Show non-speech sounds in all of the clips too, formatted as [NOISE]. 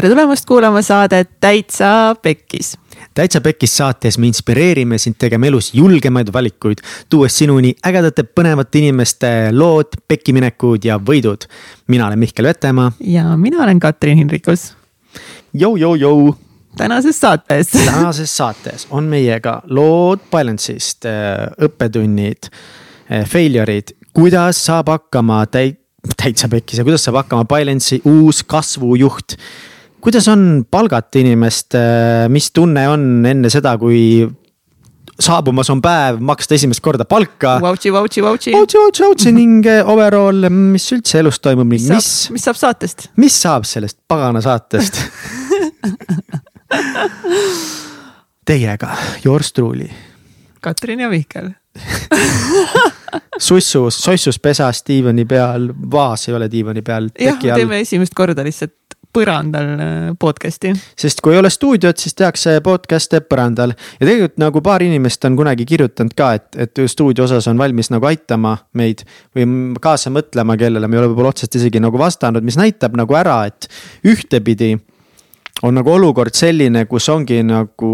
tere tulemast kuulama saadet Täitsa Pekkis. täitsa Pekkis saates me inspireerime sind tegema elus julgemaid valikuid, tuues sinuni ägedate põnevate inimeste lood, pekkiminekud ja võidud. mina olen Mihkel Vetemaa. ja mina olen Katrin Hindrikus. Jou-jou-jou. tänases saates. [LAUGHS] tänases saates on meiega lood Balance'ist, õppetunnid, failure'id, kuidas saab hakkama täi-, täitsa pekkis ja kuidas saab hakkama Balance'i uus kasvujuht. Kuidas on palgata inimest, mis tunne on enne seda, kui saabumas on päev maksta esimest korda palka. Vautši, vautši, vautši. vautši, vautši, vautši ning overall, mis üldse elus toimub ning mis, mis. mis saab saatest? mis saab sellest pagana saatest [LAUGHS] Teiega, yours truly. Katrin ja Mihkel [LAUGHS] sussus, sossus pesas diivani peal, vaas ei ole diivani peal. jah, teeme esimest korda lihtsalt põrandal äh, podcast'i. sest kui ei ole stuudiot, siis tehakse podcast'e põrandal ja tegelikult nagu paar inimest on kunagi kirjutanud ka, et, et stuudio osas on valmis nagu aitama meid või kaasa mõtlema, kellele me ei ole võib-olla otseselt isegi nagu vastanud, mis näitab nagu ära, et ühtepidi on nagu olukord selline, kus ongi nagu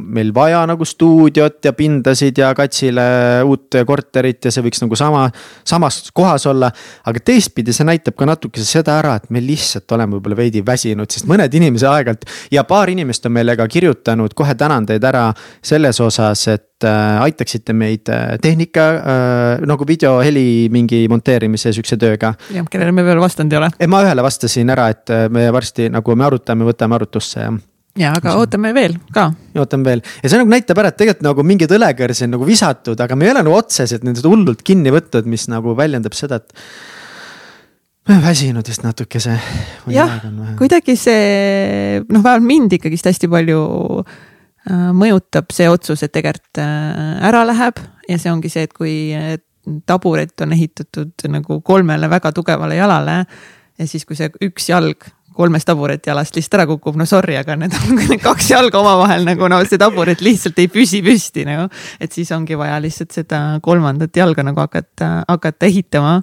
meil vaja nagu stuudiot ja pindasid ja katsile uut korterit ja see võiks nagu sama, samas kohas olla. aga teistpidi see näitab ka natuke seda ära, et me lihtsalt oleme võib-olla veidi väsinud, sest mõned inimesed aeg-ajalt ja paar inimest on meile ka kirjutanud, kohe tänan teid ära selles osas, et äh, aitaksite meid äh, tehnika äh, nagu video, heli mingi monteerimise sihukese tööga. jah, kellele me veel vastanud ei ole. ma ühele vastasin ära, et me varsti nagu me arutame, võtame arutlusse ja ja aga ootame veel ka. ootame veel ja see nagu näitab ära, et tegelikult nagu mingeid õlekõrsi on nagu visatud, aga me ei ole nagu otseselt nendest hullult kinni võtnud, mis nagu väljendab seda, et. me oleme väsinud vist natukese. jah, kuidagi see noh, vähemalt mind ikkagist hästi palju äh, mõjutab see otsus, et tegelikult äh, ära läheb ja see ongi see, et kui taburet on ehitatud nagu kolmele väga tugevale jalale ja siis, kui see üks jalg kolmest taburetijalast lihtsalt ära kukub, no sorry, aga need on need [LAUGHS] kaks jalga omavahel nagu no see taburet lihtsalt ei püsi püsti nagu. et siis ongi vaja lihtsalt seda kolmandat jalga nagu hakata, hakata ehitama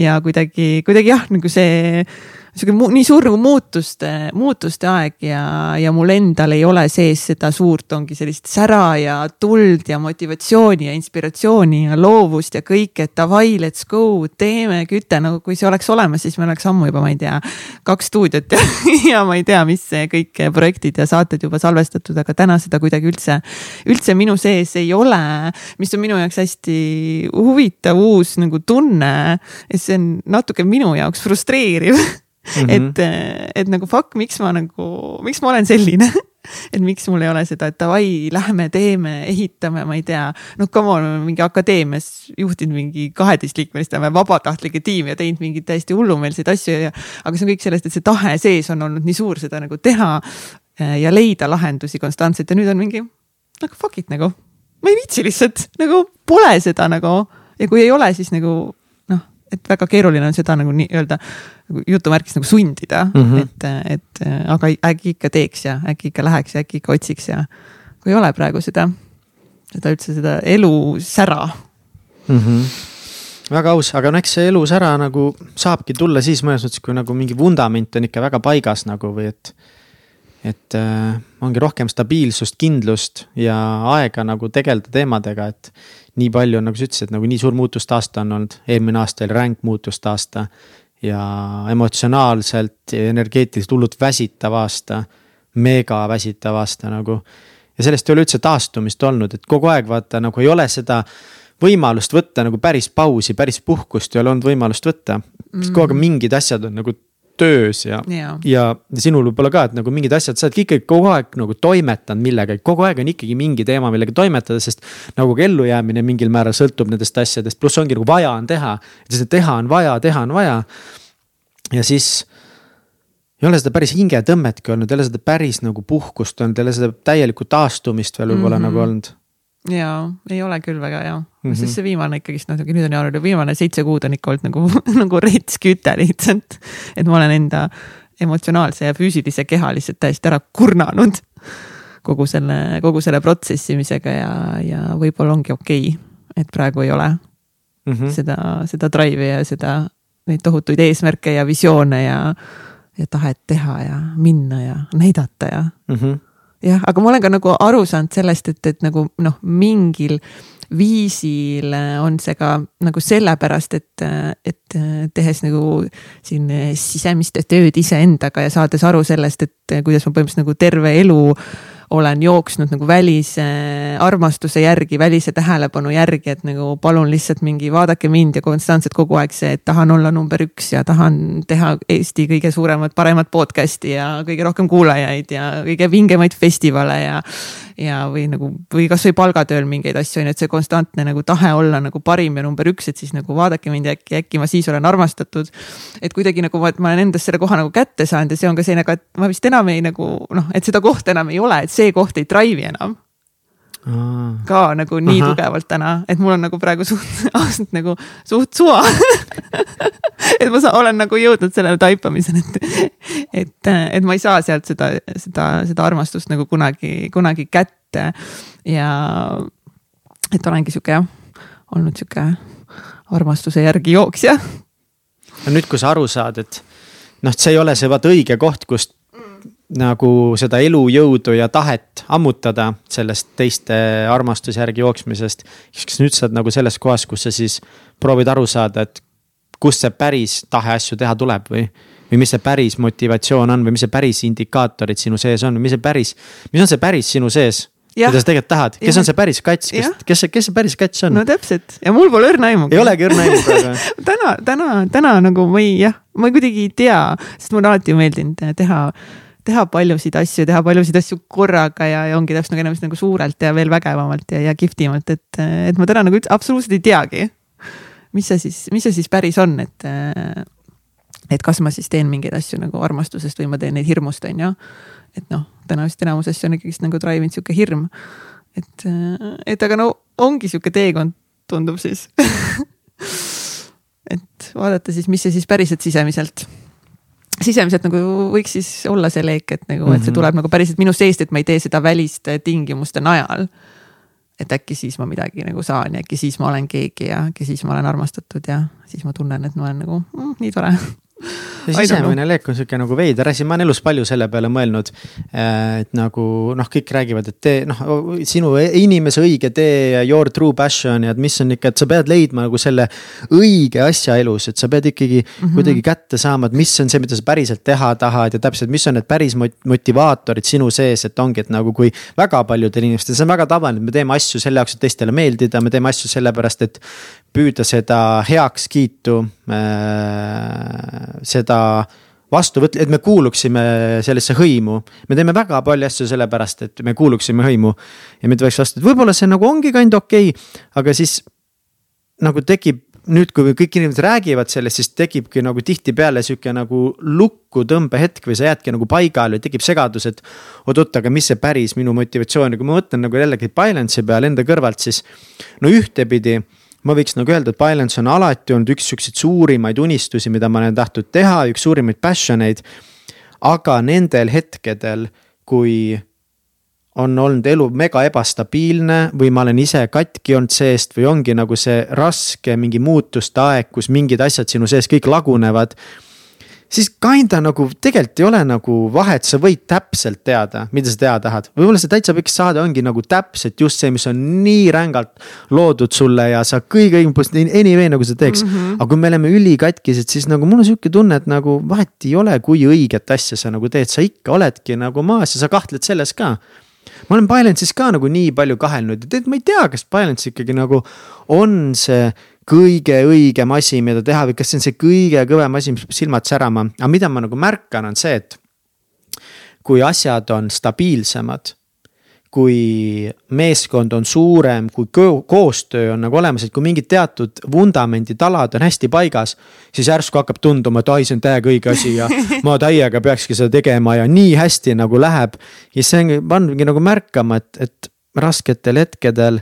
ja kuidagi, kuidagi jah, nagu see sihuke nii suur nagu muutuste, muutuste aeg ja, ja mul endal ei ole sees seda suurt, ongi sellist sära ja tuld ja motivatsiooni ja inspiratsiooni ja loovust ja kõike, et davai, let's go, teeme, küte, no kui see oleks olemas, siis me oleks ammu juba, ma ei tea, kaks stuudiot ja, [LAUGHS] ja ma ei tea, mis kõik projektid ja saated juba salvestatud, aga täna seda kuidagi üldse, üldse minu sees ei ole. mis on minu jaoks hästi huvitav uus nagu tunne, see on natuke minu jaoks frustreeriv [LAUGHS] Mm -hmm. et, et nagu fuck, miks ma nagu, miks ma olen selline [LAUGHS] et miks mul ei ole seda, et davai, lähme teeme, ehitame, ma ei tea. noh, come on, mingi akadeemias juhtinud mingi kaheteistliikmelist vabatahtlike tiimi ja teinud mingeid täiesti hullumeelseid asju ja. aga see on kõik sellest, et see tahe sees on olnud nii suur seda nagu teha eh, ja leida lahendusi konstantselt ja nüüd on mingi nagu fuck it nagu. ma ei viitsi lihtsalt nagu pole seda nagu ja kui ei ole, siis nagu et väga keeruline on seda nagu nii-öelda nagu jutumärkis nagu sundida mm, -hmm. et, et aga äkki ikka teeks ja äkki ikka läheks ja äkki ikka otsiks ja kui ei ole praegu seda, seda üldse seda elusära mm. -hmm väga aus, aga no eks see elusära nagu saabki tulla siis mõnes mõttes, kui nagu mingi vundament on ikka väga paigas nagu või et et äh, ongi rohkem stabiilsust, kindlust ja aega nagu tegeleda teemadega, et nii palju, nagu sa ütlesid, nagu nii suur muutuste aasta on olnud, eelmine aasta oli ränk muutuste aasta. ja emotsionaalselt ja energeetiliselt hullult väsitav aasta, mega väsitav aasta nagu. ja sellest ei ole üldse taastumist olnud, et kogu aeg vaata nagu ei ole seda võimalust võtta nagu päris pausi, päris puhkust ei ole olnud võimalust võtta. sest kogu aeg mm. mingid asjad on nagu töös ja yeah., ja sinul võib-olla ka, et nagu mingid asjad, sa oled ikkagi kogu aeg nagu toimetanud millegagi, kogu aeg on ikkagi mingi teema, millega toimetada, sest. nagu ka ellujäämine mingil määral sõltub nendest asjadest, pluss ongi nagu vaja on teha, seda teha on vaja, teha on vaja. ja siis ei ole seda päris hingetõmmetki olnud, ei ole seda päris nagu puhkust olnud, ei ole seda täielikku taastumist veel võib-olla mm -hmm. nagu olnud jaa, ei ole küll väga hea mm, -hmm. sest see viimane ikkagist noh, nüüd on jaanuar ja viimane seitse kuud on ikka olnud nagu, [LAUGHS] nagu rets küte lihtsalt. et ma olen enda emotsionaalse ja füüsilise keha lihtsalt täiesti ära kurnanud. kogu selle, kogu selle protsessimisega ja, ja võib-olla ongi okei okay,, et praegu ei ole mm -hmm. seda, seda drive'i ja seda, neid tohutuid eesmärke ja visioone ja ja tahet teha ja minna ja näidata ja mm. -hmm. Jah, aga ma olen ka nagu aru saanud sellest, et, et nagu noh, mingil viisil on see ka nagu sellepärast, et, et tehes nagu siin sisemist tööd iseendaga ja saades aru sellest, et kuidas ma põhimõtteliselt nagu terve elu olen jooksnud nagu välise armastuse järgi, välise tähelepanu järgi, et nagu palun lihtsalt mingi vaadake mind ja konstantselt kogu aeg see, et tahan olla number üks ja tahan teha Eesti kõige suuremat, paremat podcast'i ja kõige rohkem kuulajaid ja kõige vingemaid festivale ja. Ja, või nagu, või kasvõi palgatööl mingeid asju on ju, et see konstantne nagu tahe olla nagu parim ja number üks, et siis nagu vaadake mind äkki, äkki ma siis olen armastatud. et kuidagi nagu et ma olen endast selle koha nagu kätte saanud ja see on ka selline, et ma vist enam ei nagu noh, et seda kohta enam ei ole, et see koht ei drive'i enam. Ka nagu nii Ahah. tugevalt täna, et mul on nagu praegu suht, [LAUGHS] ausalt nagu suht suva [LAUGHS] et ma saan, olen nagu jõudnud sellele taipamisele, et, et, et ma ei saa sealt seda, seda, seda armastust nagu kunagi, kunagi kätte. ja et olengi sihuke jah, olnud sihuke armastuse järgi jooksja. no nüüd, kui sa aru saad, et noh, see ei ole see vaata õige koht, kust nagu seda elujõudu ja tahet ammutada sellest teiste armastuse järgi jooksmisest. kas nüüd sa oled nagu selles kohas, kus sa siis proovid aru saada, et kust see päris tahe asju teha tuleb või? või mis see päris motivatsioon on või mis see päris indikaatorid sinu sees on mis see päris, mis on see päris sinu sees? Jah. mida sa tegelikult tahad, kes Jah. on see päris kats, kes kes see, kes see päris kats on no täpselt ja mul pole õrna aimugi. ei olegi õrna aimu praegu [LAUGHS] täna, täna, täna nagu ma ei, jah, ma kuidagi ei tea, sest mulle alati meeldinud teha, teha paljusid asju, teha paljusid asju korraga ja, ja ongi täpselt nagu enam nagu suurelt ja veel vägevamalt ja, ja kihvtimalt, et, et ma täna nagu üldse absoluutselt ei teagi. mis see siis, mis see siis päris on, et, et kas ma siis teen mingeid asju nagu armastusest või ma teen neid hirmust, on ju. et noh, täna vist enamus asju on ikkagist nagu drive inud sihuke hirm. et, et aga no ongi sihuke teekond, tundub siis [LAUGHS] et vaadata siis, mis see siis päriselt sisemiselt, sisemiselt nagu võiks siis olla see leek, et nagu, et see Mhm. tuleb nagu päriselt minu seest, et ma ei tee seda väliste tingimuste najal. et äkki siis ma midagi nagu saan ja äkki siis ma olen keegi ja äkki siis ma olen armastatud ja siis ma tunnen, et ma olen nagu mm, nii tore see sisemine leek on sihuke nagu veider asi, ma olen elus palju selle peale mõelnud. et nagu noh, kõik räägivad, et tee noh, sinu inimese õige tee ja your true passion ja et mis on ikka, et sa pead leidma nagu selle õige asja elus, et sa pead ikkagi mm. -hmm. kuidagi kätte saama, et mis on see, mida sa päriselt teha tahad ja täpselt, mis on need päris mot- motivaatorid sinu sees, et ongi, et nagu kui väga paljudel inimestel, see on väga tavaline, et me teeme asju selle jaoks, et teistele meeldida, me teeme asju sellepärast, et püüda seda heakskiitu äh, seda vastu võtta, et me kuuluksime sellesse hõimu. me teeme väga palju asju sellepärast, et me kuuluksime hõimu ja meid võiks vastu, et võib-olla see nagu ongi kind okei okay,, aga siis nagu tekib nüüd, kui kõik inimesed räägivad sellest, siis tekibki nagu tihtipeale sihuke nagu lukku tõmbehetk või sa jäädki nagu paigale, tekib segadus, et. oot-oot, aga mis see päris minu motivatsioon ja kui ma mõtlen nagu jällegi balance'i peale enda kõrvalt, siis. no ühtepidi ma võiks nagu öelda, et balance on alati olnud üks siukseid suurimaid unistusi, mida ma olen tahtnud teha, üks suurimaid passion eid. aga nendel hetkedel, kui on olnud elu mega ebastabiilne või ma olen ise katki olnud seest või ongi nagu see raske mingi muutuste aeg, kus mingid asjad sinu sees kõik lagunevad. Siis kinda nagu tegelikult ei ole nagu vahet, sa võid täpselt teada, mida sa teada tahad, võib-olla see täitsa pikk saade ongi nagu täpselt just see, mis on nii rängalt loodud sulle ja sa kõige õigem, anyway nagu sa teeks mm. -hmm. aga kui me oleme ülikatkised, siis nagu mul on sihuke tunne, et nagu vahet ei ole, kui õiget asja sa nagu teed, sa ikka oledki nagu maas ja sa kahtled selles ka ma olen Balance'is ka nagu nii palju kahelnud ja tead, ma ei tea, kas Balance ikkagi nagu on see kõige õigem asi, mida teha või kas see on see kõige kõvem asi, mis peab silmad särama, aga mida ma nagu märkan, on see, et. kui asjad on stabiilsemad kui meeskond on suurem, kui ko koostöö on nagu olemas, et kui mingid teatud vundamendid, alad on hästi paigas. siis järsku hakkab tunduma, et ai, see on täiega õige asi ja ma täiega peakski seda tegema ja nii hästi nagu läheb. ja see on, pannudki nagu märkama, et, et rasketel hetkedel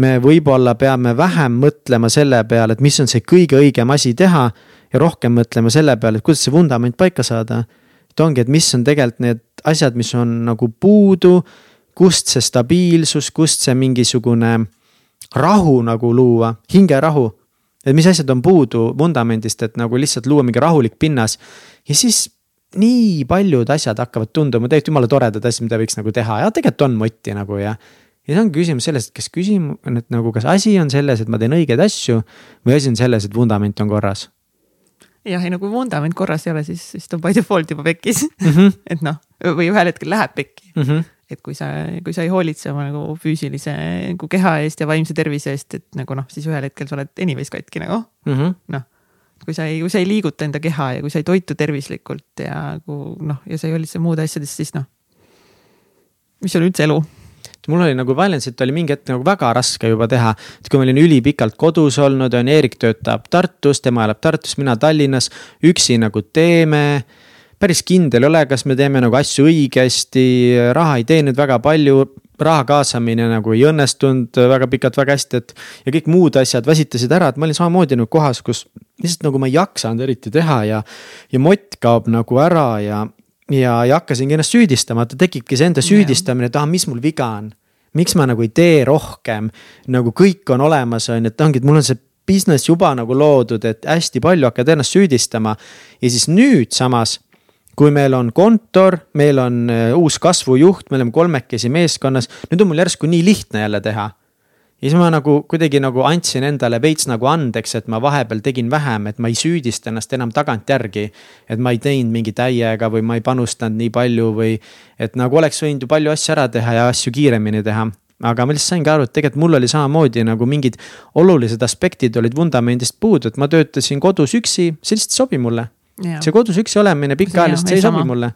me võib-olla peame vähem mõtlema selle peale, et mis on see kõige õigem asi teha ja rohkem mõtlema selle peale, et kuidas see vundament paika saada. et ongi, et mis on tegelikult need asjad, mis on nagu puudu kust see stabiilsus, kust see mingisugune rahu nagu luua, hingerahu. et mis asjad on puudu vundamendist, et nagu lihtsalt luua mingi rahulik pinnas. ja siis nii paljud asjad hakkavad tunduma tegelikult jumala toredad asjad, mida võiks nagu teha ja tegelikult on motti nagu ja. Ja see ongi küsimus selles, et kas küsimus on, et nagu, kas asi on selles, et ma teen õigeid asju või asi on selles, et vundament on korras. jah, ei no kui vundament korras ei ole, siis, siis ta on by default juba pekkis mm. -hmm. [LAUGHS] et noh, või ühel hetkel läheb pekki Mm -hmm. et kui sa, kui sa ei hoolitse oma nagu füüsilise nagu keha eest ja vaimse tervise eest, et nagu noh, siis ühel hetkel sa oled anyways katki nagu Mm -hmm. noh. kui sa ei, kui sa ei liiguta enda keha ja kui sa ei toitu tervislikult ja kui noh, ja sa ei hoolitse muude asjadest, siis noh. mis on üldse elu? Mul oli nagu Valensit oli mingi hetk nagu väga raske juba teha, et kui ma olin ülipikalt kodus olnud, on Eerik töötab Tartus, tema elab Tartus, mina Tallinnas, üksi nagu teeme päris kindel ei ole, kas me teeme nagu asju õigesti, raha ei teeninud väga palju, raha kaasamine nagu ei õnnestunud väga pikalt väga hästi, et. ja kõik muud asjad väsitasid ära, et ma olin samamoodi nagu kohas, kus lihtsalt nagu ma ei jaksanud eriti teha ja. ja mott kaob nagu ära ja, ja, ja hakkasingi ennast süüdistama, et tekibki see enda süüdistamine, et ah, mis mul viga on. miks ma nagu ei tee rohkem, nagu kõik on olemas, on ju, et ongi, et mul on see business juba nagu loodud, et hästi palju hakkad ennast süüdistama. ja siis nüüd samas kui meil on kontor, meil on äh, uus kasvujuht, me oleme kolmekesi meeskonnas, nüüd on mul järsku nii lihtne jälle teha. Ja siis ma nagu kuidagi nagu andsin endale veits nagu andeks, et ma vahepeal tegin vähem, et ma ei süüdista ennast enam tagantjärgi. et ma ei teinud mingi täiega või ma ei panustanud nii palju või et nagu oleks võinud ju palju asju ära teha ja asju kiiremini teha aga ma lihtsalt saingi aru, et tegelikult mul oli samamoodi nagu mingid olulised aspektid olid vundamendist puudu, et ma töötasin kodus üksi, see lihtsalt ei sobi mulle see kodus üksi olemine pikaajaliselt, see ei sobi mulle.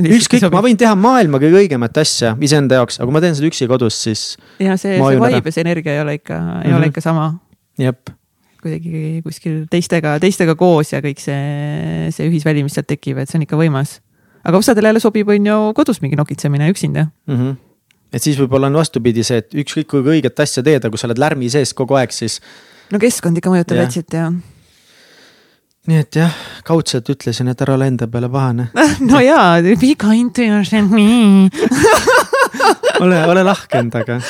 Ükskõik, ma võin teha maailma kõige õigemat asja iseenda jaoks, aga kui ma teen seda üksi kodus, siis. ja see, see vibe ja see energia ei ole ikka mm, -hmm. ei ole mhm. ikka sama. jep. kuidagi kuskil teistega, teistega koos ja kõik see, see ühisväli, mis sealt tekib, et see on ikka võimas. aga osadele jälle sobib, on ju kodus mingi nokitsemine üksinda mm. -hmm. et siis võib-olla on vastupidi see, et ükskõik kui õiget asja teed, aga kui sa oled lärmi sees kogu aeg, siis. no keskkond ikka mõjutab vetsit ja nii et jah, kaudselt ütlesin, et ära ole enda peale pahane [LAUGHS] no jaa, be kind to yourself [LAUGHS] ole, ole lahke endaga.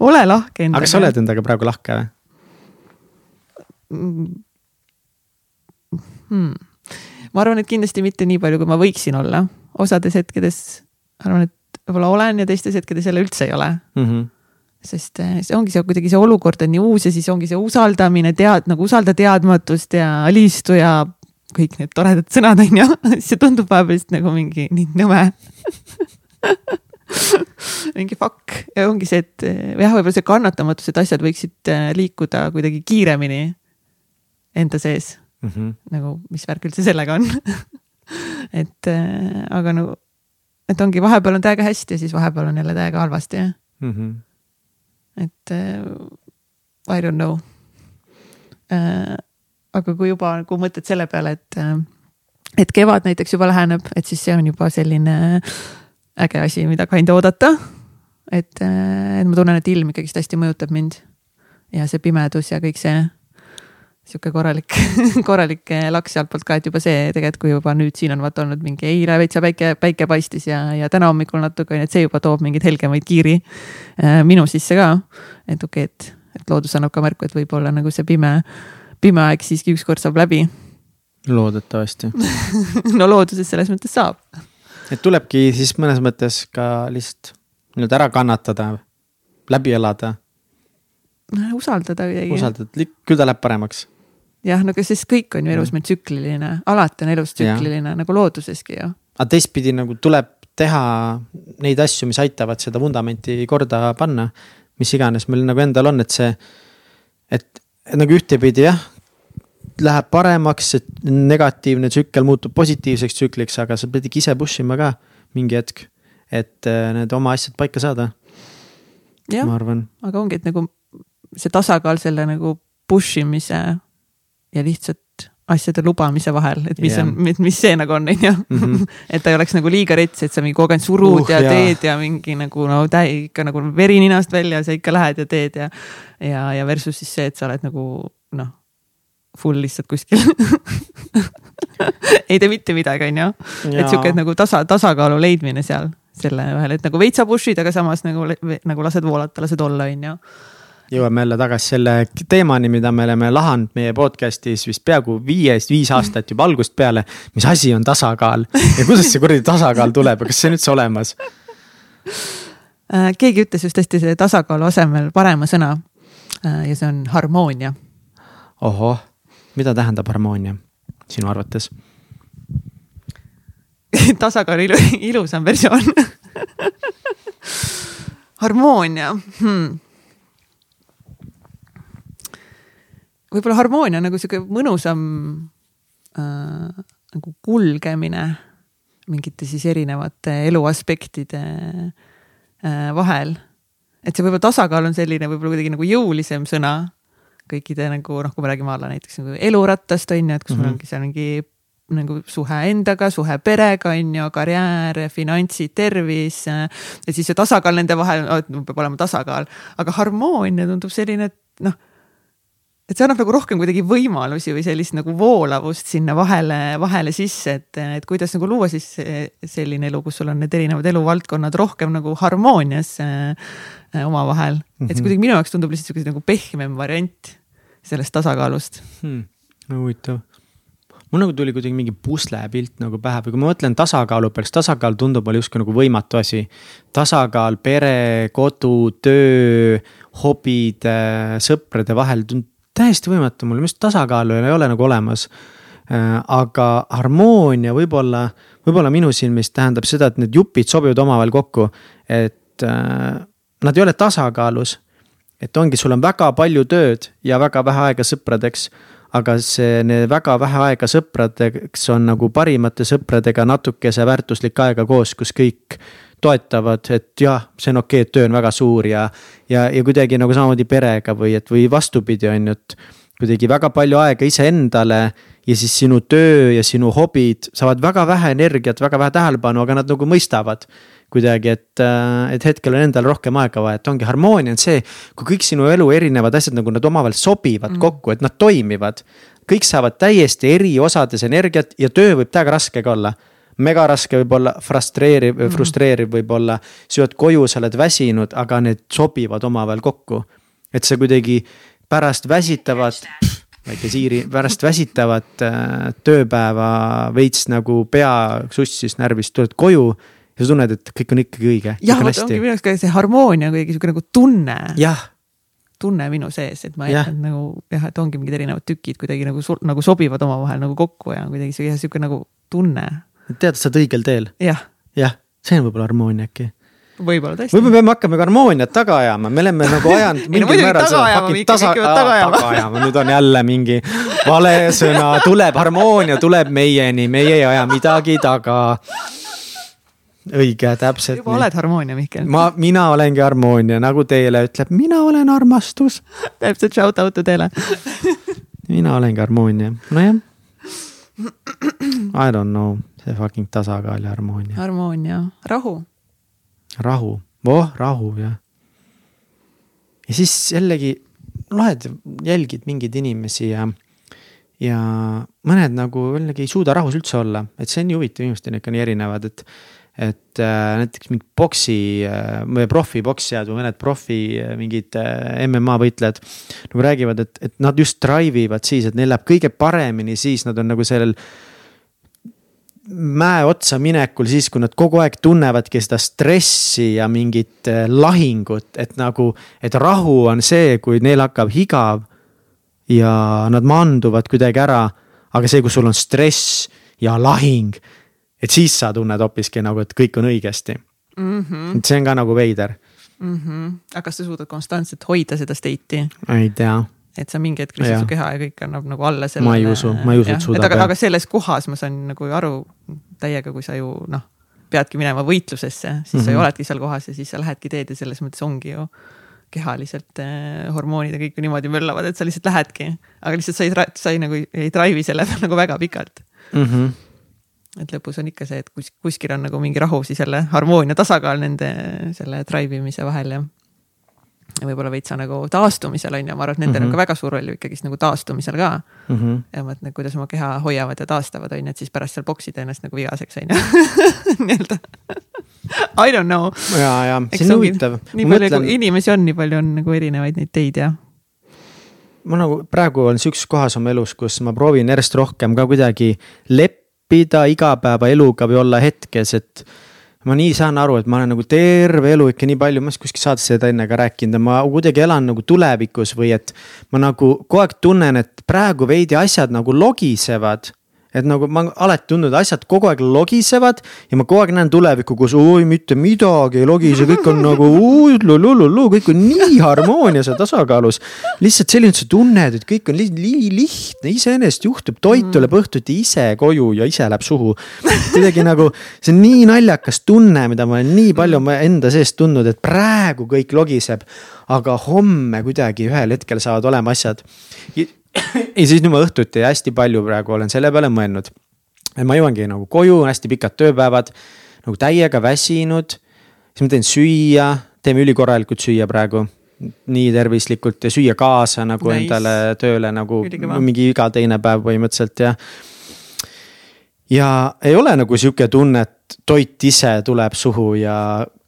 ole lahke endaga. aga kas sa oled endaga praegu lahke või hmm.? ma arvan, et kindlasti mitte nii palju, kui ma võiksin olla. osades hetkedes arvan, et võib-olla olen ja teistes hetkedes jälle üldse ei ole mm. -hmm sest eh, see ongi see kuidagi see olukord on nii uus ja siis ongi see usaldamine, tead nagu usalda teadmatust ja alistu ja kõik need toredad sõnad on ju, [LAUGHS] see tundub vahepeal lihtsalt nagu mingi nii nõme [LAUGHS] mingi fuck ja ongi see, et eh, jah, võib-olla see kannatamatus, et asjad võiksid eh, liikuda kuidagi kiiremini enda sees mm. -hmm. nagu, mis värk üldse sellega on [LAUGHS] et aga nagu, et ongi, vahepeal on täiega hästi ja siis vahepeal on jälle täiega halvasti, mm. -hmm et uh, I don't know uh,. aga kui juba nagu mõtled selle peale, et uh,, et kevad näiteks juba läheneb, et siis see on juba selline äge asi, mida kind of oodata. et, et ma tunnen, et ilm ikkagist hästi mõjutab mind ja see pimedus ja kõik see sihuke korralik [LAUGHS] korralik laks sealtpoolt ka, et juba see tegelikult, kui juba nüüd siin on vaata olnud mingi eile veitsa päike, päike paistis ja, ja täna hommikul natuke on ju, et see juba toob mingeid helgemaid kiiri äh, minu sisse ka. et okei okay,, et, et loodus annab ka märku, et võib-olla nagu see pime, pime aeg siiski ükskord saab läbi. loodetavasti [LAUGHS] no looduses selles mõttes saab. et tulebki siis mõnes mõttes ka lihtsalt nii-öelda ära kannatada, läbi elada usaldada kuidagi. usaldada, küll ta läheb paremaks jah, no aga sest kõik on ju elus meil tsükliline, alati on elus tsükliline nagu looduseski ju. aga teistpidi nagu tuleb teha neid asju, mis aitavad seda vundamenti korda panna. mis iganes meil nagu endal on, et see, et, et nagu ühtepidi jah, läheb paremaks, et negatiivne tsükkel muutub positiivseks tsükliks, aga sa pead ikka ise push ima ka mingi hetk. et äh, need oma asjad paika saada. arvan. aga ongi, et nagu see tasakaal selle nagu push imise ja lihtsalt asjade lubamise vahel, et mis yeah. on, mis see nagu on, on ju. Mhm. [LAUGHS] et ta ei oleks nagu liiga rets, et sa mingi kogu aeg surud uh, ja jah. teed ja mingi nagu no täi ikka nagu veri ninast välja, sa ikka lähed ja teed ja. ja, ja versus siis see, et sa oled nagu noh, full lihtsalt kuskil [LAUGHS] ei tee mitte midagi, on ju. et sihuke nagu tasa, tasakaalu leidmine seal selle vahel, et nagu veitsa push'id, aga samas nagu, nagu lased voolata, lased olla, on ju jõuame jälle tagasi selle teemani, mida me oleme lahanud meie podcast'is vist peaaegu viiest, viis aastat juba algusest peale. mis asi on tasakaal ja kuidas see kuradi tasakaal tuleb ja kas see on üldse olemas? Äh, keegi ütles just hästi selle tasakaalu asemel parema sõna. Äh, ja see on harmoonia. ohoh, mida tähendab harmoonia sinu arvates [LAUGHS] tasakaal ilu, ilusam versioon [LAUGHS] harmoonia hmm võib-olla harmoonia on nagu sihuke mõnusam äh, nagu kulgemine mingite siis erinevate eluaspektide äh, vahel. et see võib-olla tasakaal on selline võib-olla kuidagi nagu jõulisem sõna kõikide nagu noh, kui me räägime alla näiteks nagu elurattast on ju, et kus mm -hmm. mul ongi seal mingi nagu suhe endaga, suhe perega on ju, karjäär, finantsid, tervis. ja siis see tasakaal nende vahel, peab olema tasakaal, aga harmoonia tundub selline, et noh et see annab nagu rohkem kuidagi võimalusi või sellist nagu voolavust sinna vahele, vahele sisse, et, et kuidas nagu luua siis selline elu, kus sul on need erinevad eluvaldkonnad rohkem nagu harmoonias äh, omavahel mm. -hmm. et see mhm. kuidagi minu jaoks tundub lihtsalt siukene nagu pehmem variant sellest tasakaalust hmm.. huvitav mul nagu tuli kuidagi mingi puslepilt nagu pähe või kui ma mõtlen tasakaalu peale, siis tasakaal tundub mulle justkui nagu võimatu asi. tasakaal pere, kodu, töö, hobid, sõprade vahel tundub täiesti võimatu, mul just tasakaalu ei ole nagu olemas. Äh, aga harmoonia võib-olla, võib-olla minu silmis tähendab seda, et need jupid sobivad omavahel kokku, et äh, nad ei ole tasakaalus. et ongi, sul on väga palju tööd ja väga vähe aega sõpradeks aga see väga vähe aega sõpradeks on nagu parimate sõpradega natukese väärtuslik aega koos, kus kõik toetavad, et jah, see on okei okay,, et töö on väga suur ja, ja, ja kuidagi nagu samamoodi perega või et, või vastupidi, on ju, et kuidagi väga palju aega iseendale ja siis sinu töö ja sinu hobid saavad väga vähe energiat, väga vähe tähelepanu, aga nad nagu mõistavad kuidagi, et, et hetkel on endal rohkem aega vaja, et ongi harmoonia on see, kui kõik sinu elu erinevad asjad nagu nad omavahel sobivad mm. kokku, et nad toimivad. kõik saavad täiesti eri osades energiat ja töö võib täiega raske ka olla mega raske võib-olla, frustreeriv mm., frustreeriv võib-olla. sa jõuad koju, sa oled väsinud, aga need sobivad omavahel kokku. et sa kuidagi pärast väsitavat, väike siiri, pärast väsitavat äh, tööpäeva veits nagu pea sussis närvist, tuled koju ja sa tunned, et kõik on ikkagi õige. jah, vot ongi minu arust ka see harmoonia kuidagi sihuke nagu tunne. jah tunne minu sees, et ma yeah. nagu jah, et ongi mingid erinevad tükid kuidagi nagu, nagu sobivad omavahel nagu kokku ja kuidagi sihuke nagu tunne tead, sa oled õigel teel ja.. jah, jah, see on võib-olla harmoonia äkki võib-olla tõesti. võib-olla peame hakkama harmooniat taga ajama, me oleme nagu ajanud [LAUGHS] mingil määral seda fucking tasa, taga ajama, nüüd on jälle mingi vale sõna, tuleb harmoonia, tuleb meieni, meie ei aja midagi taga. õige, täpselt. juba nii. oled harmoonia, Mihkel. ma, mina olengi harmoonia, nagu Teele ütleb, mina olen armastus täpselt shout out'u Teele mina olengi harmoonia, nojah. I don't know see fucking tasakaal ja harmoonia. harmoonia, rahu. rahu, voh, rahu jah. ja siis jällegi loed, jälgid mingeid inimesi ja, ja mõned nagu jällegi ei suuda rahus üldse olla, et see on nii huvitav, inimesed on ikka nii erinevad, et et äh, näiteks mingid boksi äh, või profipoksijad või mõned profi äh, mingid äh, MMA võitlejad. nagu räägivad, et, et nad just drive ivad siis, et neil läheb kõige paremini siis, nad on nagu sellel mäe otsa minekul, siis kui nad kogu aeg tunnevadki seda stressi ja mingit äh, lahingut, et nagu, et rahu on see, kui neil hakkab igav. ja nad maanduvad kuidagi ära, aga see, kus sul on stress ja lahing, et siis sa tunned hoopiski nagu, et kõik on õigesti mm. -hmm. et see on ka nagu veider mm. -hmm. aga kas sa suudad konstantselt hoida seda state'i? ei tea et sa mingi hetk lihtsalt su keha ja kõik annab nagu alla sellele. ma ei usu, ma ei usu, et suudab. aga, aga selles kohas ma saan nagu aru täiega, kui sa ju noh, peadki minema võitlusesse, siis mm -hmm. sa ju mhm. oledki seal kohas ja siis sa lähedki teed ja selles mõttes ongi ju kehaliselt eh, hormoonid ja kõik niimoodi möllavad, et sa lihtsalt lähedki, aga lihtsalt sa ei, sa ei nagu ei drive'i selle peal [LAUGHS] nagu väga pikalt mm. -hmm et lõpus on ikka see, et kus, kuskil on nagu mingi rahu, siis jälle harmoonia tasakaal nende selle drive imise vahel ja võib-olla veits nagu taastumisel on ju, ma arvan, et nendel mm -hmm. on ka mhm. väga suur roll ikkagist nagu taastumisel ka mm. -hmm. ja ma mõtlen, kuidas oma keha hoiavad ja taastavad, on ju, et siis pärast seal poksida ennast nagu vigaseks on ju [LAUGHS] nii-öelda I don't know. ja, ja see on huvitav. nii palju mõtlen... kui inimesi on, nii palju on nagu erinevaid neid teid ja. ma nagu praegu olen sihukeses kohas oma elus, kus ma proovin järjest rohkem ka kuidagi leppida igapäevaeluga või olla hetkes, et ma nii saan aru, et ma olen nagu terve elu ikka nii palju, ma olen kuskil saates seda enne ka rääkinud ja ma kuidagi elan nagu tulevikus või et. ma nagu kogu aeg tunnen, et praegu veidi asjad nagu logisevad et nagu ma alati tundnud, asjad kogu aeg logisevad ja ma kogu aeg näen tulevikku, kus oi mitte midagi ei logise, kõik on nagu lullulullu, kõik on nii harmoonias ja tasakaalus. lihtsalt selline, sa tunned, et kõik on li lihtne, iseenesest juhtub, toit tuleb õhtuti ise koju ja ise läheb suhu. kuidagi nagu, see on nii naljakas tunne, mida ma olen nii palju oma enda seest tundnud, et praegu kõik logiseb. aga homme kuidagi ühel hetkel saavad olema asjad ja siis nüüd ma õhtuti hästi palju praegu olen selle peale mõelnud. et ma jõuangi nagu koju, hästi pikad tööpäevad, nagu täiega väsinud. siis ma teen süüa, teeme ülikorralikult süüa praegu. nii tervislikult ja süüa kaasa nagu nice. endale tööle nagu Ülikõva. mingi iga teine päev põhimõtteliselt ja. ja ei ole nagu sihuke tunne, et toit ise tuleb suhu ja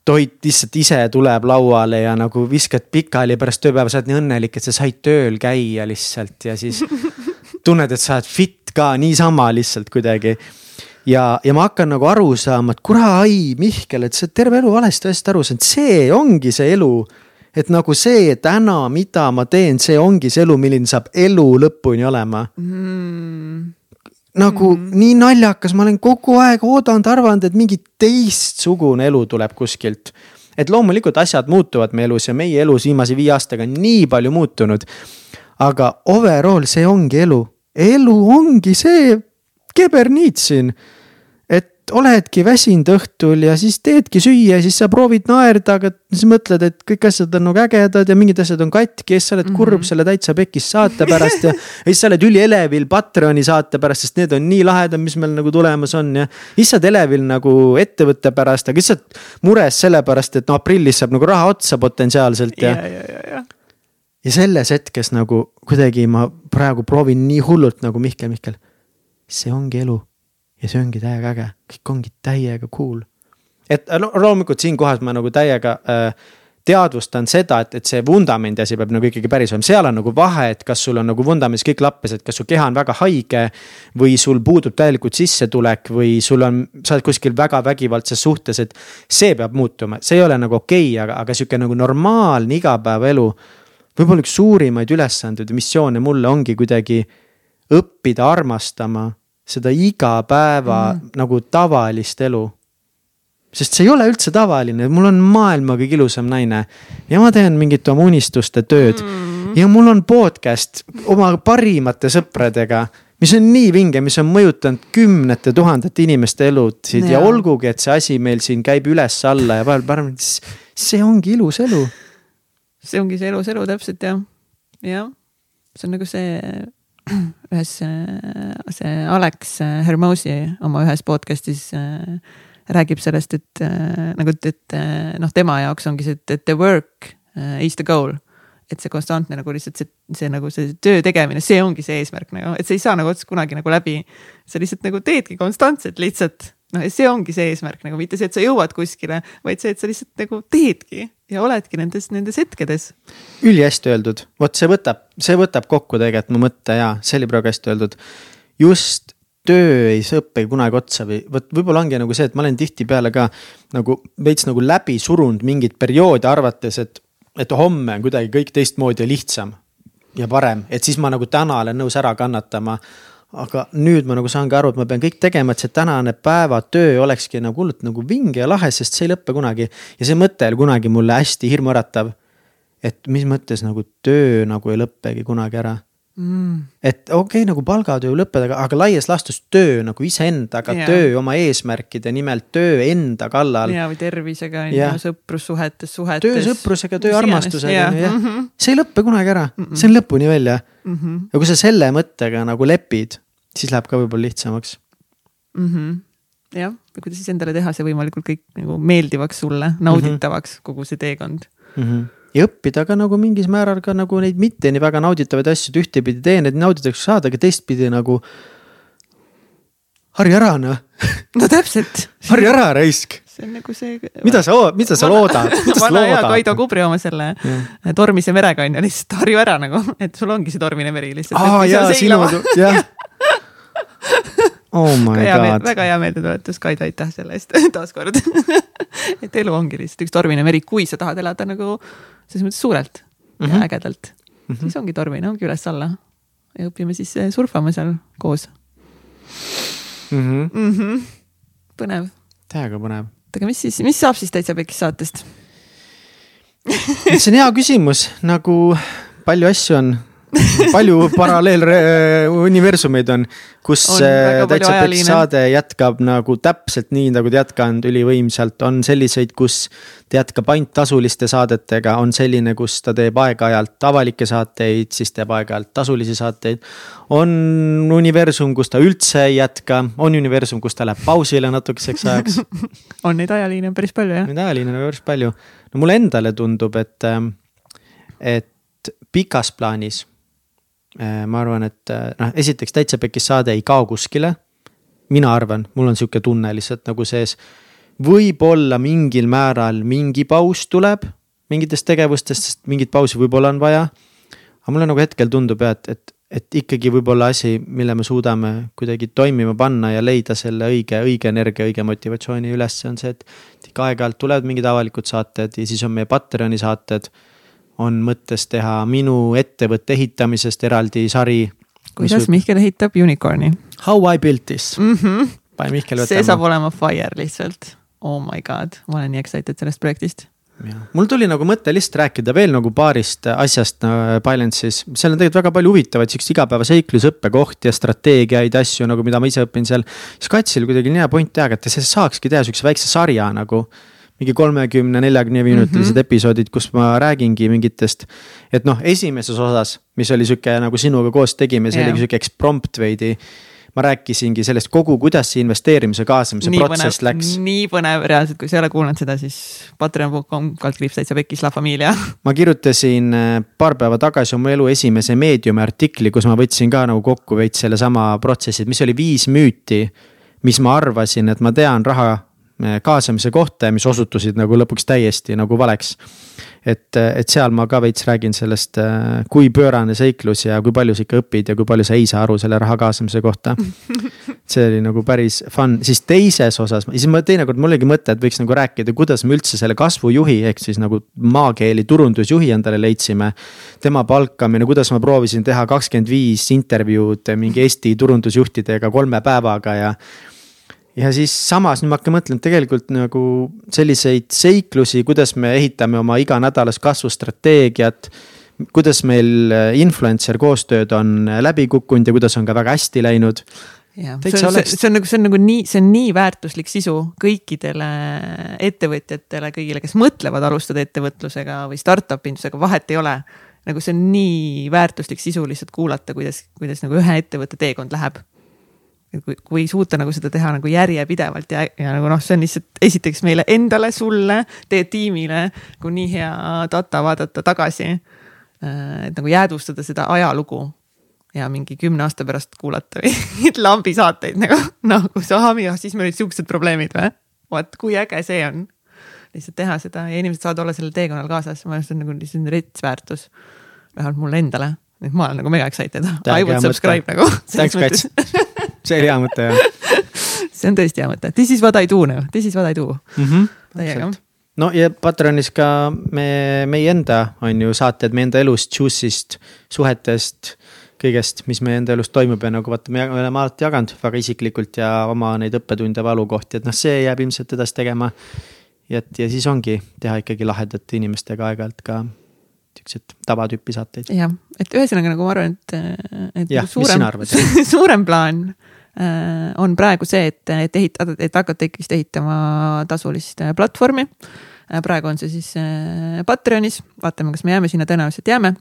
toit lihtsalt ise tuleb lauale ja nagu viskad pikali pärast tööpäeva, sa oled nii õnnelik, et sa said tööl käia lihtsalt ja siis [LAUGHS] tunned, et sa oled fit ka niisama lihtsalt kuidagi. ja, ja ma hakkan nagu aru saama, et kuraa, ai Mihkel, et sa oled terve elu valesti asjast aru saanud, see ongi see elu. et nagu see täna, mida ma teen, see ongi see elu, milline saab elu lõpuni olema mm nagu mm -hmm. nii naljakas, ma olen kogu aeg oodanud, arvanud, et mingi teistsugune elu tuleb kuskilt. et loomulikult asjad muutuvad meie elus ja meie elus viimase viie aastaga on nii palju muutunud. aga overall, see ongi elu, elu ongi see keberniit siin oledki väsinud õhtul ja siis teedki süüa ja siis sa proovid naerda, aga siis mõtled, et kõik asjad on nagu ägedad ja mingid asjad on katki ja siis sa oled kurb mm -hmm. selle täitsa pekis saate pärast ja. [LAUGHS] ja siis sa oled ülielevil Patreoni saate pärast, sest need on nii lahedad, mis meil nagu tulemas on ja. siis sa oled elevil nagu ettevõtte pärast, aga oled mures sellepärast, et no aprillis saab nagu raha otsa potentsiaalselt ja, ja, ja, ja. ja selles hetkes nagu kuidagi ma praegu proovin nii hullult nagu Mihkel, Mihkel. see ongi elu ja see ongi täiega äge, kõik ongi täiega cool. et no loomulikult siinkohas ma nagu täiega äh, teadvustan seda, et, et see vundamendi asi peab nagu ikkagi päris olema, seal on nagu vahe, et kas sul on nagu vundamendis kõik lappes, et kas su keha on väga haige. või sul puudub täielikult sissetulek või sul on, sa oled kuskil väga vägivaldses suhtes, et. see peab muutuma, see ei ole nagu okei okay,, aga, aga sihuke nagu normaalne igapäevaelu. võib-olla üks suurimaid ülesandeid ja missioone mulle ongi kuidagi õppida armastama seda igapäeva mm. nagu tavalist elu. sest see ei ole üldse tavaline, mul on maailma kõige ilusam naine ja ma teen mingit oma unistuste tööd mm. ja mul on podcast oma parimate sõpradega mis on nii vinge, mis on mõjutanud kümnete tuhandete inimeste elusid ja. ja olgugi, et see asi meil siin käib üles-alla ja vahel parem, see ongi ilus elu. see ongi see elus elu täpselt jah, jah, see on nagu see ühes, see Alex Hermosi oma ühes podcast'is äh, räägib sellest, et äh, nagu, et noh, tema jaoks ongi see, et the work äh, is the goal. et see konstantne nagu lihtsalt see, see nagu see töö tegemine, see ongi see eesmärk nagu, et see ei saa nagu otseselt kunagi nagu läbi. sa lihtsalt nagu teedki konstantselt lihtsalt noh, ja see ongi see eesmärk nagu mitte see, et sa jõuad kuskile, vaid see, et sa lihtsalt nagu teedki ja oledki nendes, nendes hetkedes. ülihästi öeldud, vot see võtab, see võtab kokku tegelikult mu mõtte ja see oli praegu hästi öeldud. just töö ei õppe kunagi otsa või vot võib-olla ongi nagu see, et ma olen tihtipeale ka nagu veits nagu läbi surunud mingit perioodi, arvates, et, et homme on kuidagi kõik teistmoodi ja lihtsam ja parem, et siis ma nagu täna olen nõus ära kannatama aga nüüd ma nagu saangi aru, et ma pean kõik tegema, et see tänane päevatöö olekski nagu hullult nagu vinge ja lahe, sest see ei lõppe kunagi. ja see mõte oli kunagi mulle hästi hirmuäratav. et mis mõttes nagu töö nagu ei lõppegi kunagi ära mm.. et okei okay,, nagu palgatöö lõppeda, aga laias laastus töö nagu iseendaga yeah., töö oma eesmärkide nimel, töö enda kallal. ja, või tervisega on ju, sõprussuhetes, suhetes. töö sõprusega, töö armastusega on ju jah, mhm. see ei lõppe kunagi ära mm, -mm. see on lõpuni välja mm. -hmm. ja kui sa selle mõttega nagu lepid, siis läheb ka võib-olla lihtsamaks mm. -hmm. jah, ja kuidas siis endale teha see võimalikult kõik nagu meeldivaks sulle, nauditavaks mm -hmm. kogu see teekond mm. -hmm ja õppida ka nagu mingis määral ka nagu neid mitte nii väga nauditavaid asju, et ühtepidi tee neid nauditakse saada, aga teistpidi nagu. harja ära noh. no täpselt. harja ära raisk. see on nagu see. mida sa, mida sa loodad, mida sa vana hea? Kaido Kubri oma selle tormise merega on ju, lihtsalt harju ära nagu, et sul ongi see tormine meri lihtsalt. aa jaa, sinu, jah. Oh my hea god. väga hea meeldetuletus, Kaido, aitäh selle eest [LAUGHS] taaskord [LAUGHS] et elu ongi lihtsalt üks tormine meri, kui sa tahad elada nagu selles mõttes suurelt mm -hmm. ja ägedalt mm, -hmm. siis ongi tormine, ongi üles-alla ja õpime siis eh, surfama seal koos mm. -hmm. mm. -hmm. põnev. täiega põnev. aga mis siis, mis saab siis Täitsa Pekis saatest see on hea küsimus, nagu palju asju on [LAUGHS] palju paralleeluniversumeid on, kus On palju Täitsa ajaliine. saade jätkab nagu täpselt nii, nagu ta jätkanud ülivõimsalt, on selliseid, kus ta jätkab ainult tasuliste saadetega, on selline, kus ta teeb aeg-ajalt avalikke saateid, siis teeb aeg-ajalt tasulisi saateid. on universum, kus ta üldse ei jätka, on universum, kus ta läheb pausile natukeseks ajaks [LAUGHS] on neid ajaliine päris palju jah? Neid ajaliine on päris palju. no mulle endale tundub, et, et pikas plaanis ma arvan, et eh, noh, esiteks Täitsa Pekis saade ei kao kuskile. mina arvan, mul on sihuke tunne lihtsalt nagu sees. võib-olla mingil määral mingi paus tuleb mingitest tegevustest, sest mingit pausi võib-olla on vaja. aga mulle nagu hetkel tundub jah, et, et, et ikkagi võib-olla asi, mille me suudame kuidagi toimima panna ja leida selle õige, õige energia, õige motivatsiooni üles, on see, et. ikka aeg-ajalt tulevad mingid avalikud saated ja siis on meie Patreoni saated on mõttes teha minu ettevõtte ehitamisest eraldi sari. kuidas võib... Mihkel ehitab unicorn'i How I built this mm. -hmm. pane Mihkel võtama. see saab olema fire lihtsalt. Oh my god, ma olen nii excited sellest projektist. mul tuli nagu mõte lihtsalt rääkida veel nagu paarist asjast Balance'is, seal on tegelikult väga palju huvitavaid siukseid igapäevaseikluse õppekohti ja strateegiaid, asju nagu, mida ma ise õpin seal. siis Katsil kuidagi nii hea point teha, et see saakski teha siukse väikse sarja nagu mingi kolmekümne, neljakümne minutilised mm -hmm. episoodid, kus ma räägingi mingitest. et noh, esimeses osas, mis oli sihuke nagu sinuga koos tegime, see yeah. oligi sihuke eksprompt veidi. ma rääkisingi sellest kogu, kuidas see investeerimise kaasamise nii protsess põnev, läks. nii põnev reaalselt, kui sa ei ole kuulanud seda, siis patreon.com kaldkriips täitsa pekkis La Familia. [LAUGHS] ma kirjutasin äh, paar päeva tagasi oma elu esimese Mediumi artikli, kus ma võtsin ka nagu kokku veits sellesama protsessi, et mis oli viis müüti. mis ma arvasin, et ma tean raha kaasamise kohta ja mis osutusid nagu lõpuks täiesti nagu valeks. et, et seal ma ka veits räägin sellest, kui pöörane seiklus ja kui palju sa ikka õpid ja kui palju sa ei saa aru selle raha kaasamise kohta. [LAUGHS] see oli nagu päris fun, siis teises osas, siis ma teinekord mul oligi mõte, et võiks nagu rääkida, kuidas me üldse selle kasvujuhi ehk siis nagu maakeeli turundusjuhi endale leidsime. tema palkamine, kuidas ma proovisin teha kakskümmend viis intervjuud mingi Eesti turundusjuhtidega kolme päevaga ja ja siis samas nüüd ma hakkan mõtlema, et tegelikult nagu selliseid seiklusi, kuidas me ehitame oma iganädalast kasvustrateegiat. kuidas meil influencer koostööd on läbi kukkunud ja kuidas on ka väga hästi läinud. see on, see, see on nagu, see on nagu nii, see on nii väärtuslik sisu kõikidele ettevõtjatele, kõigile, kes mõtlevad alustada ettevõtlusega või startup indusega, vahet ei ole. nagu see on nii väärtuslik sisu lihtsalt kuulata, kuidas, kuidas nagu ühe ettevõtte teekond läheb kui, kui suuta nagu seda teha nagu järjepidevalt ja, ja nagu noh, see on lihtsalt esiteks meile endale, sulle, teie tiimile nagu nii hea data vaadata tagasi. et nagu jäädvustada seda ajalugu ja mingi kümne aasta pärast kuulata mingeid [LAUGHS] lambisaateid nagu kus ahah, siis meil olid siuksed probleemid või? vot kui äge see on. lihtsalt teha seda ja inimesed saavad olla sellel teekonnal kaasas, ma arvan, see on nagu lihtsalt rets väärtus. vähemalt mulle endale, et ma olen nagu mega excited. I would subscribe nagu. Thanks, Kats [LAUGHS] see oli hea mõte jah. [LAUGHS] see on tõesti hea mõte, this is what I do now, this is what I do mm. -hmm. täiega. no ja Patreonis ka me, meie enda on ju saated meie enda elust, juice'ist, suhetest, kõigest, mis meie enda elus toimub ja nagu vaata, me oleme alati jaganud väga isiklikult ja oma neid õppetunde, valukohti, et noh, see jääb ilmselt edasi tegema. ja, et ja siis ongi teha ikkagi lahedate inimestega aeg-ajalt ka siukseid tavatüüpi saateid. jah, et ühesõnaga nagu ma arvan, et, et ja, suurem, [LAUGHS] suurem plaan äh, on praegu see, et, et ehitada, et hakata ikkagist ehitama tasulist äh, platvormi äh,. praegu on see siis äh, Patreonis, vaatame, kas me jääme sinna, tõenäoliselt jääme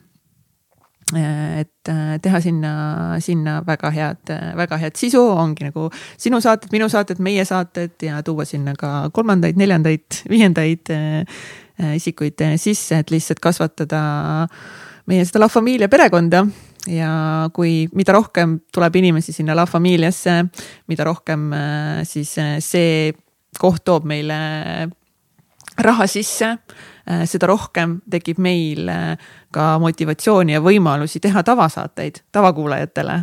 äh, et teha sinna, sinna väga head, väga head sisu, ongi nagu sinu saated, minu saated, meie saated ja tuua sinna ka kolmandaid, neljandaid, viiendaid isikuid sisse, et lihtsalt kasvatada meie seda La Familia perekonda. Ja kui, mida rohkem tuleb inimesi sinna La Familiasse, mida rohkem siis see koht toob meile raha sisse, seda rohkem tekib meil ka motivatsiooni ja võimalusi teha tavasaateid tavakuulajatele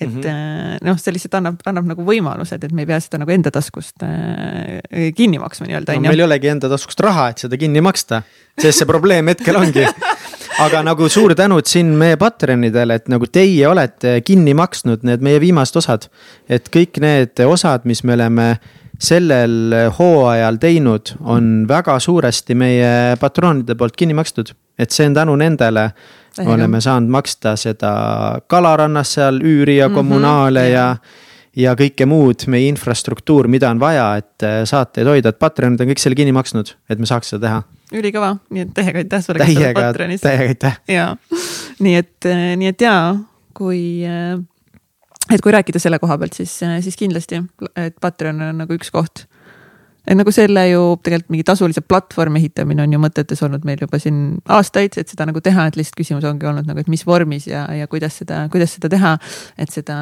et mm -hmm. noh, see lihtsalt annab, annab nagu võimalused, et me ei pea seda nagu enda taskust äh, kinni maksma nii-öelda no,. meil ei olegi enda taskust raha, et seda kinni maksta, sest see probleem hetkel ongi [LAUGHS] aga nagu suur tänud siin meie Patreonidele, et nagu teie olete kinni maksnud need meie viimased osad. et kõik need osad, mis me oleme sellel hooajal teinud, on väga suuresti meie patroonide poolt kinni makstud. et see on tänu nendele. Oleme saanud maksta seda kalarannas seal üüri ja mhm, kommunaale mm -hmm, ja ja kõike muud, meie infrastruktuur, mida on vaja, et äh, saateid hoida, et Patreonid on kõik selle kinni maksnud, et me saaks seda teha. ülikõva, nii et täiega aitäh sulle. täiega, täiega aitäh. ja, [LAUGHS] nii et, äh, nii et jaa, kui, äh, et kui rääkida selle koha pealt, siis, siis kindlasti, et Patreon on nagu üks koht et nagu selle ju tegelikult mingi tasulise platvormi ehitamine on ju mõtetes olnud meil juba siin aastaid, et seda nagu teha, et lihtsalt küsimus ongi olnud nagu, et mis vormis ja, ja kuidas seda, kuidas seda teha, et seda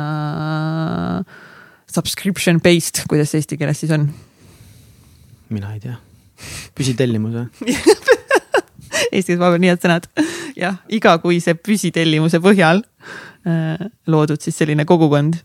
subscription based, kuidas see eesti keeles siis on? mina ei tea, püsitellimus või [LAUGHS] Eesti keeles vahepeal nii head sõnad. jah, igakuise püsitellimuse põhjal äh, loodud siis selline kogukond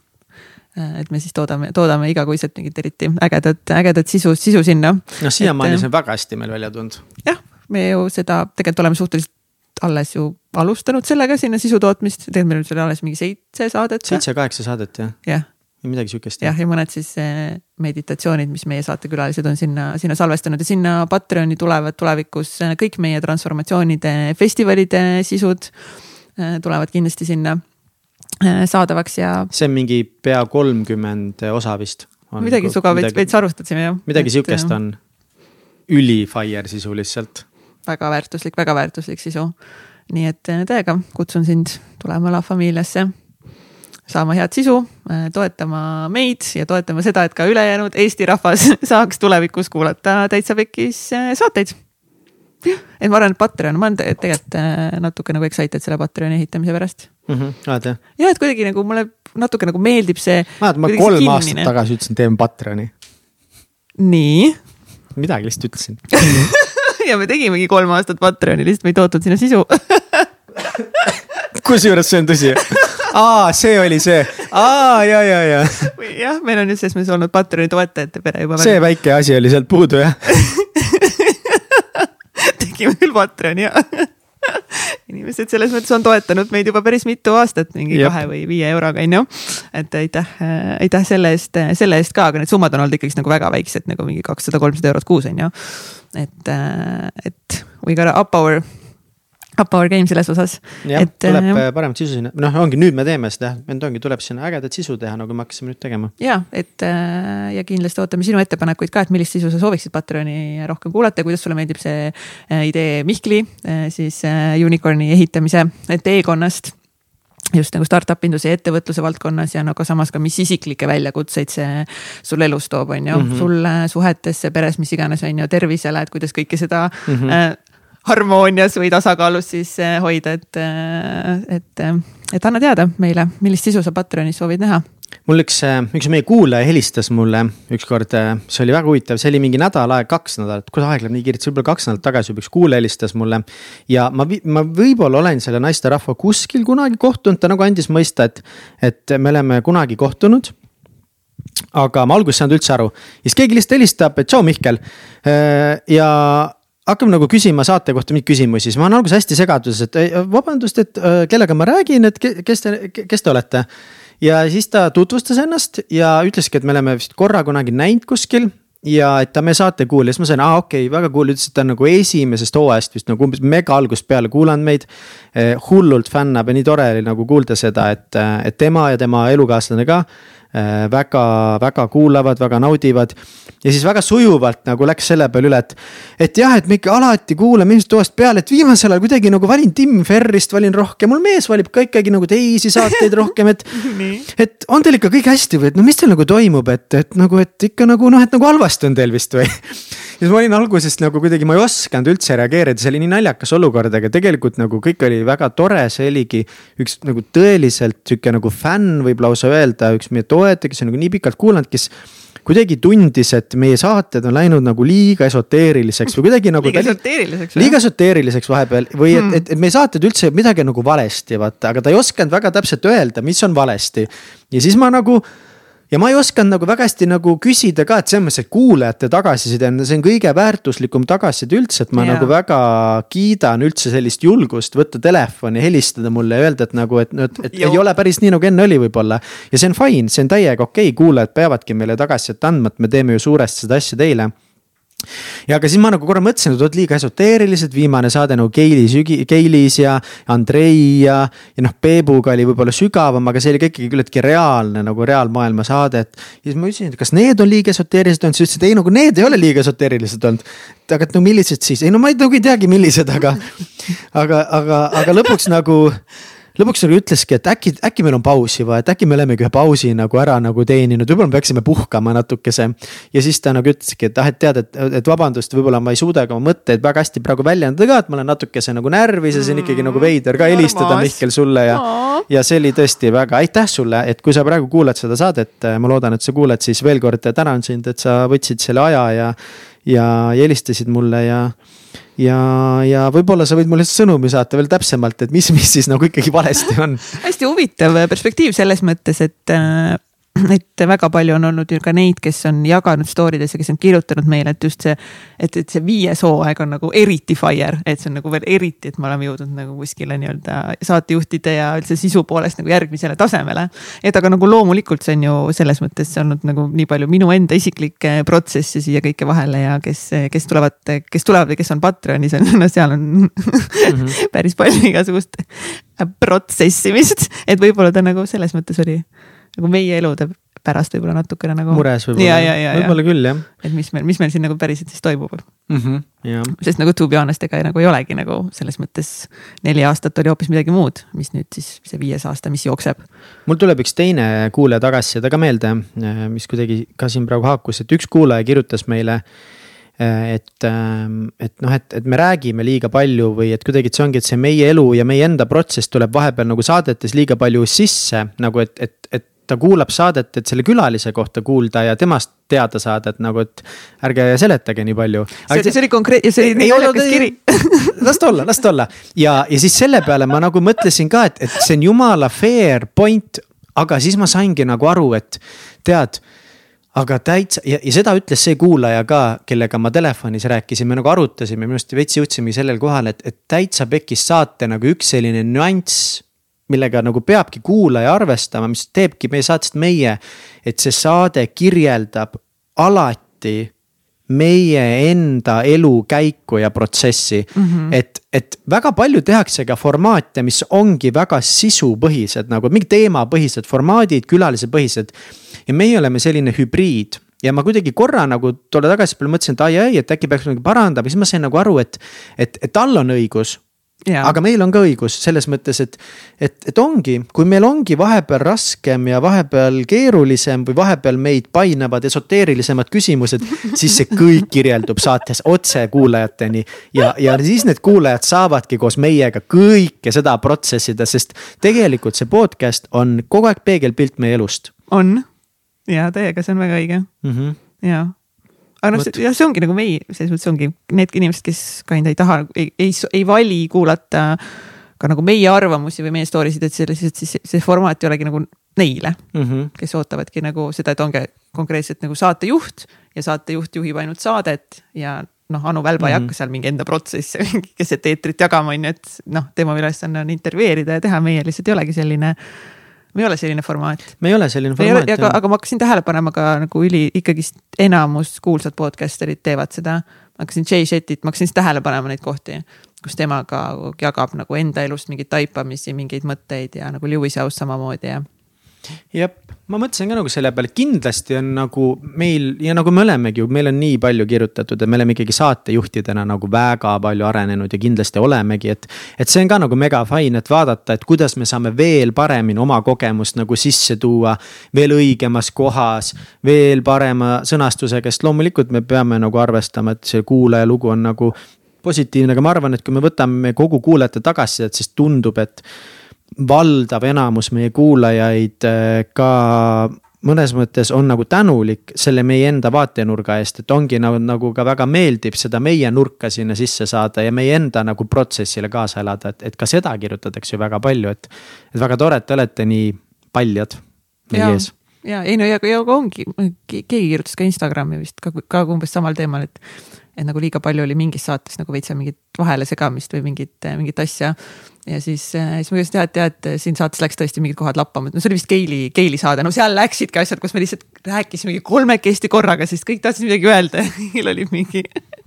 et me siis toodame, toodame igakuiselt mingit eriti ägedat, ägedat sisu, sisu sinna. noh, siiamaani see on väga hästi meil välja tulnud. jah, me ju seda tegelikult oleme suhteliselt alles ju alustanud sellega sinna sisu tootmist, tegelikult meil on seal alles mingi seitse saadet. seitse-kaheksa saadet jah jah. midagi sihukest. jah, ja mõned siis äh, meditatsioonid, mis meie saatekülalised on sinna, sinna salvestanud ja sinna Patreoni tulevad tulevikus äh, kõik meie transformatsioonide festivalide sisud tulevad kindlasti sinna Äh, saadavaks ja. see on mingi pea kolmkümmend osa vist. midagi sinuga veits, veits arvustadsime jah. midagi sihukest on, üli-fire sisu lihtsalt. väga väärtuslik, väga väärtuslik sisu. nii et äh, täiega kutsun sind tulema La Familiasse saama head sisu, äh, toetama meid ja toetama seda, et ka ülejäänud Eesti rahvas [LAUGHS] saaks tulevikus kuulata Täitsa Pekkis saateid. Et ma arvan, et Patreon, ma olen tegelikult natuke nagu excited selle Patreoni ehitamise pärast mm. -hmm. oled jah? ja, et kuidagi nagu mulle natuke nagu meeldib see. mäletad, ma kolm aastat tagasi ütlesin, teeme Patreoni. nii. midagi lihtsalt ütlesin [LAUGHS] ja me tegimegi kolm aastat Patreoni, lihtsalt me ei tootnud sinna sisu [LAUGHS] kusjuures see on tõsi aa, see oli see, aa ja, ja, ja. jah, meil on just selles mõttes olnud Patreoni toetajate pere juba. see väike asi oli sealt puudu jah [LAUGHS] tegime küll [LAUGHS] Patreoni ja inimesed selles mõttes on toetanud meid juba päris mitu aastat mingi Jep. kahe või viie euroga, on ju. et aitäh, aitäh selle eest, selle eest ka, aga need summad on olnud ikkagist nagu väga väiksed, nagu mingi kakssada, kolmsada eurot kuus, on ju. et, et we gotta up our our game selles osas. jah, tuleb äh, paremat sisu sinna, noh, ongi nüüd me teeme seda, nüüd ongi, tuleb sinna ägedat sisu teha, nagu me hakkasime nüüd tegema. ja, et äh, ja kindlasti ootame sinu ettepanekuid ka, et millist sisu sa sooviksid Patreoni rohkem kuulata kuidas sulle meeldib see äh, idee Mihkli siis unicorn'i ehitamise teekonnast just nagu startup induse ja ettevõtluse valdkonnas ja nagu samas ka, mis isiklikke väljakutseid see sul elus toob, on ju mm, -hmm. sulle suhetesse, peres, mis iganes, on ju, tervisele, et kuidas kõike seda mm -hmm harmoonias või tasakaalus siis eh, hoida, et, eh, et, eh, et anna teada meile, millist sisu sa Patreonis soovid näha mul üks, üks meie kuulaja helistas mulle ükskord, see oli väga huvitav, see oli mingi nädal aega, kaks nädalat, kuidas aeg läheb nii kiiresti, võib-olla kaks nädalat tagasi juba üks kuulaja helistas mulle. ja ma, ma võib-olla olen selle naisterahva kuskil kunagi kohtunud, ta nagu andis mõista, et, et me oleme kunagi kohtunud aga ma alguses ei saanud üldse aru, siis keegi lihtsalt helistab, et tšau, Mihkel. ja hakkame nagu küsima saate kohta mingeid küsimusi, siis ma olen alguses hästi segaduses, et vabandust, et äh, kellega ma räägin, et kes te, kes te olete. ja siis ta tutvustas ennast ja ütleski, et me oleme vist korra kunagi näinud kuskil ja et ta meie saate kuulis, ma sain, aa okei okay,, väga cool, ütles, et ta on nagu esimesest hooajast vist nagu umbes mega algusest peale kuulanud meid eh,. hullult fännab ja nii tore oli nagu kuulda seda, et, et tema ja tema elukaaslane ka eh, väga, väga kuulavad, väga naudivad. Ja siis väga sujuvalt nagu läks selle peale üle, et, et jah, et me ikka alati kuulame ilmselt toast peale, et viimasel ajal kuidagi nagu valin Tim Ferrist valin rohkem, mul mees valib ka ikkagi nagu teisi saateid rohkem, et [LAUGHS] et on teil ikka kõik hästi või et no mis teil nagu toimub, et, et nagu, et ikka nagu noh, et nagu halvasti on teil vist või [LAUGHS] ja siis ma olin algusest nagu kuidagi, ma ei osanud üldse reageerida, see oli nii naljakas olukord, aga tegelikult nagu kõik oli väga tore, see oligi üks nagu tõeliselt sihuke nagu fänn võib lausa öelda, üks meie toetaja, kes on nagu nii pikalt kuulanud, kes kuidagi tundis, et meie saated on läinud nagu liiga esoteeriliseks või kuidagi nagu. liiga esoteeriliseks. liiga esoteeriliseks vahepeal või et, hmm. et, et meie saated üldse midagi nagu valesti vaata, aga ta ei osanud väga täpselt öelda, mis on valesti. ja siis ma nagu ja ma ei osanud nagu väga hästi nagu küsida ka, et selles mõttes, et kuulajate tagasiside on, see on kõige väärtuslikum tagasiside üldse, et ma yeah. nagu väga kiidan üldse sellist julgust võtta telefoni, helistada mulle ja öelda, et nagu, et, et, et ei ole päris nii, nagu enne oli võib-olla. ja see on fine, see on täiega okei okay., kuulajad peavadki meile tagasisidet andma, et me teeme ju suuresti seda asja teile ja aga siis ma nagu korra mõtlesin, et vot liiga esoteerilised, viimane saade nagu Keili sügi-, Keilis ja Andrei ja. ja noh, Peebuga oli võib-olla sügavam, aga see oli ka ikkagi küllaltki reaalne nagu reaalmaailma saade, et. ja siis ma küsisin, et kas need on liiga esoteerilised olnud, siis ütles, et ei nagu need ei ole liiga esoteerilised olnud. aga et no millised siis, ei no ma ei, nagu ei teagi, millised, aga, aga, aga, aga lõpuks nagu lõpuks nagu ütleski, et äkki, äkki meil on pausi vaja, et äkki me olemegi ühe pausi nagu ära nagu teeninud, võib-olla me peaksime puhkama natukese. ja siis ta nagu ütleski, et ah, et tead, et, et vabandust, võib-olla ma ei suudagi oma mõtteid väga hästi praegu väljendada ka, et ma olen natukese nagu närvis ja see on ikkagi nagu veider ka helistada Mihkel sulle ja. ja see oli tõesti väga, aitäh sulle, et kui sa praegu kuulad seda saadet, ma loodan, et sa kuuled, siis veel kord tänan sind, et sa võtsid selle aja ja. ja helistasid mulle ja ja, ja võib-olla sa võid mulle sõnumi saata veel täpsemalt, et mis, mis siis nagu ikkagi valesti on. [LAUGHS] Hästi huvitav perspektiiv selles mõttes, et äh, [CLEARS THROAT] et väga palju on olnud ju ka neid, kes on jaganud story des ja kes on kirjutanud meile, et just see, et, et see viies hooaeg on nagu eriti fire, et see on nagu veel eriti, et me oleme jõudnud nagu kuskile nii-öelda saatejuhtide ja üldse sisu poolest nagu järgmisele tasemele. et aga nagu loomulikult see on ju selles mõttes olnud nagu nii palju minu enda isiklikke protsesse siia kõike vahele ja kes, kes tulevad, kes tulevad või kes on Patreonis on, no seal on mm -hmm. [LAUGHS] päris palju igasugust protsessimist, et võib-olla ta nagu selles mõttes oli nagu meie elude pärast võib-olla natukene nagu. mures võib-olla, võib-olla küll jah. et mis meil, mis meil siin nagu päriselt siis toimub mm. -hmm, yeah. sest nagu to be honest, ega nagu ei olegi nagu selles mõttes neli aastat oli hoopis midagi muud, mis nüüd siis see viies aasta, mis jookseb. mul tuleb üks teine kuulaja tagasiside ka meelde, mis kuidagi ka siin praegu haakus, et üks kuulaja kirjutas meile et, et noh, et, et me räägime liiga palju või et kuidagi, et see ongi, et see meie elu ja meie enda protsess tuleb vahepeal nagu saadetes liiga palju sisse nagu, et, et, et ta kuulab saadet, et selle külalise kohta kuulda ja temast teada saada, et nagu, et ärge seletage nii palju. see, see oli konkreetne, see oli naljakas kiri [LAUGHS] las ta olla, las ta olla ja, ja siis selle peale ma nagu mõtlesin ka, et, et see on jumala fair point, aga siis ma saingi nagu aru, et tead aga täitsa ja, ja seda ütles see kuulaja ka, kellega ma telefonis rääkisin, me nagu arutasime, minu arust veits jõudsimegi sellele kohale, et, et täitsa pekkis saate nagu üks selline nüanss millega nagu peabki kuulaja arvestama, mis teebki meie saatest meie. et see saade kirjeldab alati meie enda elukäiku ja protsessi mm. -hmm. et, et väga palju tehakse ka formaate, mis ongi väga sisupõhised nagu mingi teemapõhised formaadid, külalisepõhised. ja meie oleme selline hübriid ja ma kuidagi korra nagu tolle tagasipeale mõtlesin, et ai, ai, et äkki peaks midagi parandama, siis ma sain nagu aru, et, et, et tal on õigus Ja. aga meil on ka õigus selles mõttes, et, et, et ongi, kui meil ongi vahepeal raskem ja vahepeal keerulisem või vahepeal meid painavad esoteerilisemad küsimused, [LAUGHS] siis see kõik kirjeldub saates otse kuulajateni. ja, ja siis need kuulajad saavadki koos meiega kõike seda protsessida, sest tegelikult see podcast on kogu aeg peegelpilt meie elust. on ja täiega, see on väga õige mm. -hmm. ja aga noh, jah, see ongi nagu meie, selles mõttes ongi need inimesed, kes kind ei taha, ei, ei, ei vali kuulata ka nagu meie arvamusi või meie story sid, et see lihtsalt siis see formaat ei olegi nagu neile mm, -hmm. kes ootavadki nagu seda, et ongi konkreetselt nagu saatejuht ja saatejuht juhib ainult saadet ja noh, Anu Välba mm -hmm. ei mhm. hakka seal mingi enda protsesse keset eetrit jagama, on ju, et noh, tema ülesanne on intervjueerida ja teha, meie lihtsalt ei olegi selline me ei ole selline formaat. me ei ole selline formaat. aga, aga ma hakkasin tähele panema ka nagu üli, ikkagist enamus kuulsad podcaster'id teevad seda. ma hakkasin Jay Shettit, ma hakkasin tähele panema neid kohti, kus tema ka jagab nagu enda elust mingeid taipamisi, mingeid mõtteid ja nagu Lewis House samamoodi ja jep, ma mõtlesin ka nagu selle peale, kindlasti on nagu meil ja nagu me olemegi ju, meil on nii palju kirjutatud ja me oleme ikkagi saatejuhtidena nagu väga palju arenenud ja kindlasti olemegi, et. et see on ka nagu mega fine, et vaadata, et kuidas me saame veel paremini oma kogemust nagu sisse tuua. veel õigemas kohas, veel parema sõnastusega, sest loomulikult me peame nagu arvestama, et see kuulaja lugu on nagu positiivne, aga ma arvan, et kui me võtame kogu kuulajate tagasisidet, siis tundub, et valdav enamus meie kuulajaid äh, ka mõnes mõttes on nagu tänulik selle meie enda vaatenurga eest, et ongi nagu, nagu ka väga meeldib seda meie nurka sinna sisse saada ja meie enda nagu protsessile kaasa elada, et, et ka seda kirjutatakse ju väga palju, et. et väga tore, et te olete nii paljad meie ees ja ei no ja, ja ongi, keegi kirjutas ka Instagrami vist ka, ka umbes samal teemal, et et nagu liiga palju oli mingis saates nagu veits mingit vahelesegamist või mingit, mingit asja. Ja siis, äh, siis ma ütlesin, et tead, tead, siin saates läks tõesti mingid kohad lappama, et no see oli vist Keili, Keili saade, no seal läksidki asjad, kus me lihtsalt rääkisimegi kolmekesti korraga, sest kõik tahtsid midagi öelda. [LAUGHS] Ja Keil oli mingi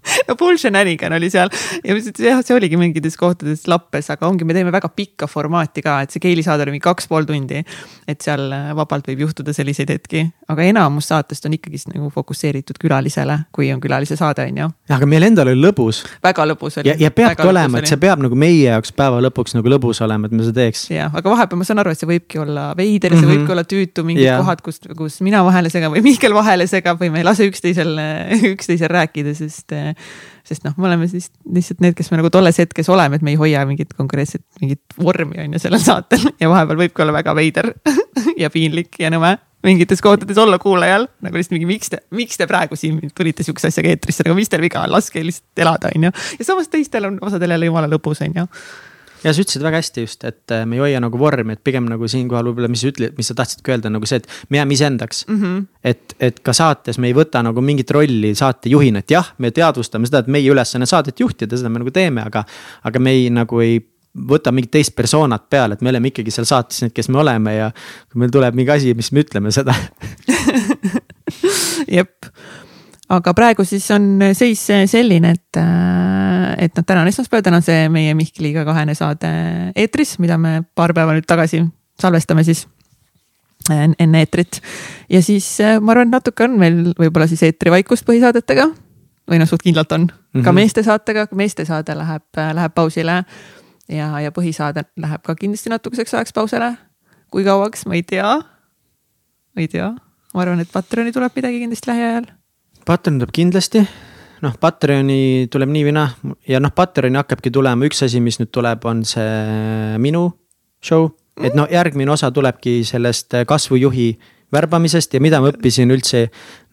[LAUGHS] no Bull Shenanigan oli seal ja jah, see oligi mingites kohtades lappes, aga ongi, me teeme väga pikka formaati ka, et see Keili saade oli mingi kaks pool tundi. et seal äh, vabalt võib juhtuda selliseid hetki, aga enamus saatest on ikkagist nagu fokusseeritud külalisele, kui on külalise saade, on ju. aga meil endal oli lõbus. väga lõbus oli. ja, ja peabki olema, et see peab nagu meie jaoks päeva lõpuks nagu lõbus olema, et me seda teeks. jah, aga vahepeal ma saan aru, et see võibki olla veider ja see mm -hmm. võibki olla tüütu, mingid yeah. kohad, kus, kus mina vahele segan või Mihkel vahele segab või me ei lase üksteisel, [LAUGHS] üksteisel rääkida, sest. Sest noh, me oleme siis lihtsalt need, kes me nagu tolles hetkes oleme, et me ei hoia mingit konkreetset, mingit vormi on ju sellel [LAUGHS] saatel. Ja vahepeal võibki olla väga veider [LAUGHS] ja piinlik ja nõme mingites kohtades olla kuulajal. Nagu lihtsalt mingi, miks te, miks te praegu siin tulite sihukese asjaga eetrisse, aga mis teil viga on, laske lihtsalt elada, on ju. ja samas teistel on osadel jälle jumala lõbus, on ju ja sa ütlesid väga hästi just, et äh, me ei hoia nagu vormi, et pigem nagu siinkohal võib-olla, mis sa ütled, mis sa tahtsidki öelda, nagu see, et me jääme iseendaks mm. -hmm. et, et ka saates me ei võta nagu mingit rolli saatejuhina, et jah, me teadvustame seda, et meie ülesanne saadet juhtida, seda me nagu teeme, aga. aga me ei nagu ei võta mingit teist persoonat peale, et me oleme ikkagi seal saates need, kes me oleme ja kui meil tuleb mingi asi, mis me ütleme seda [LAUGHS] [LAUGHS] jep, aga praegu siis on seis selline, et, et noh, täna on esmaspäev, täna on see meie Mihkliga kahene saade eetris, mida me paar päeva nüüd tagasi salvestame siis enne eetrit. ja siis ma arvan, et natuke on meil võib-olla siis eetrivaikust põhisaadetega või noh, suht kindlalt on mm -hmm. ka mhm. meeste saatega, meeste saade läheb, läheb pausile ja, ja põhisaade läheb ka kindlasti natukeseks ajaks pausile. kui kauaks, ma ei tea. ma ei tea, ma arvan, et Patreoni tuleb midagi kindlasti lähiajal. Patreon tuleb kindlasti, noh, Patreoni tuleb nii või naa ja noh, Patreoni hakkabki tulema, üks asi, mis nüüd tuleb, on see minu show. et no järgmine osa tulebki sellest kasvujuhi värbamisest ja mida ma õppisin üldse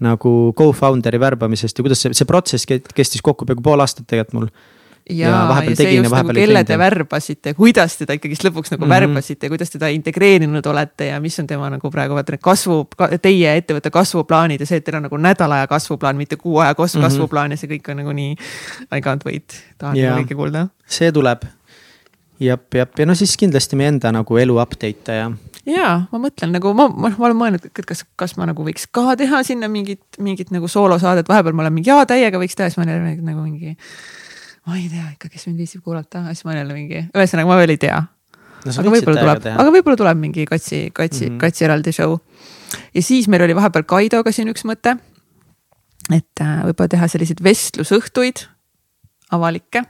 nagu co-founder'i värbamisest ja kuidas see, see protsess kestis kokku peaaegu pool aastat tegelikult mul ja, ja ja ja vahepeal nagu, kelle te värbasite, kuidas teda ikkagist lõpuks nagu mm -hmm. värbasite, kuidas teda integreerinud olete ja mis on tema nagu praegu vaata need kasvu, teie ettevõtte kasvuplaanid ja see, et teil on nagu nädala aja kasvuplaan, mitte kuu aja kasv, mm -hmm. kasvuplaan ja see kõik on nagu nii. I can't wait, tahan ja, kõike kuulda. see tuleb. jep, jep ja no siis kindlasti meie enda nagu elu update'e ja ja ma mõtlen nagu ma, ma, ma olen mõelnud, et kas, kas ma nagu võiks ka teha sinna mingit, mingit nagu soolosaadet, vahepeal ma olen mingi, jaa, täiega võiks teha, siis ma olen nagu mingi ma ei tea ikka, kes mind viitsib kuulata, siis ma jälle mingi, ühesõnaga ma veel ei tea no,. aga võib-olla tuleb, aga võib-olla tuleb mingi katsi, katsi mm, -hmm. katsi eraldi show. ja siis meil oli vahepeal Kaidoga siin üks mõte. et äh, võib-olla teha selliseid vestlusõhtuid, avalikke.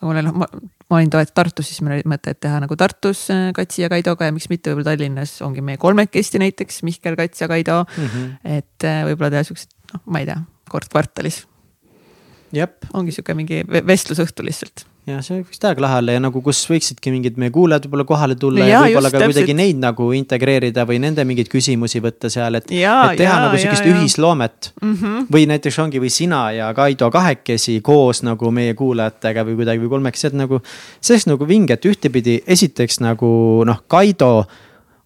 aga mul oli noh, ma, ma olin toet Tartus, siis meil oli mõte, et teha nagu Tartus äh, Katsi ja Kaidoga ja miks mitte võib-olla Tallinnas ongi meie kolmekesti näiteks Mihkel, Kats ja Kaido mm. -hmm. et äh, võib-olla teha siuksed, noh, ma ei tea, kord kvartalis ongi sihuke mingi vestlusõhtu lihtsalt ja see võiks täiega lahe olla ja nagu, kus võiksidki mingid meie kuulajad võib-olla kohale tulla ja, ja võib-olla ka täpselt. kuidagi neid nagu integreerida või nende mingeid küsimusi võtta seal, et. et teha ja, nagu sihukest ühisloomet mm. -hmm. või näiteks ongi, või sina ja Kaido kahekesi koos nagu meie kuulajatega või kuidagi või kolmekesi, et nagu. see oleks nagu vinge, et ühtepidi esiteks nagu noh, Kaido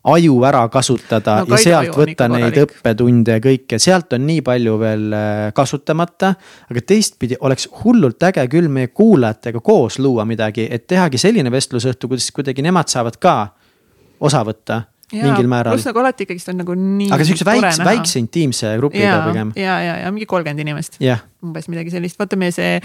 aju ära kasutada no, ja sealt võtta neid korralik. õppetunde ja kõike, sealt on nii palju veel äh, kasutamata. aga teistpidi oleks hullult äge küll meie kuulajatega koos luua midagi, et tehagi selline vestlusõhtu, kuidas kuidagi nemad saavad ka osa võtta ja, mingil määral. pluss nagu alati ikkagist on nagu nii. aga sihukese väikse, väikse intiimse grupiga pigem. ja, ja, ja mingi kolmkümmend inimest yeah.. umbes midagi sellist, vaata meie see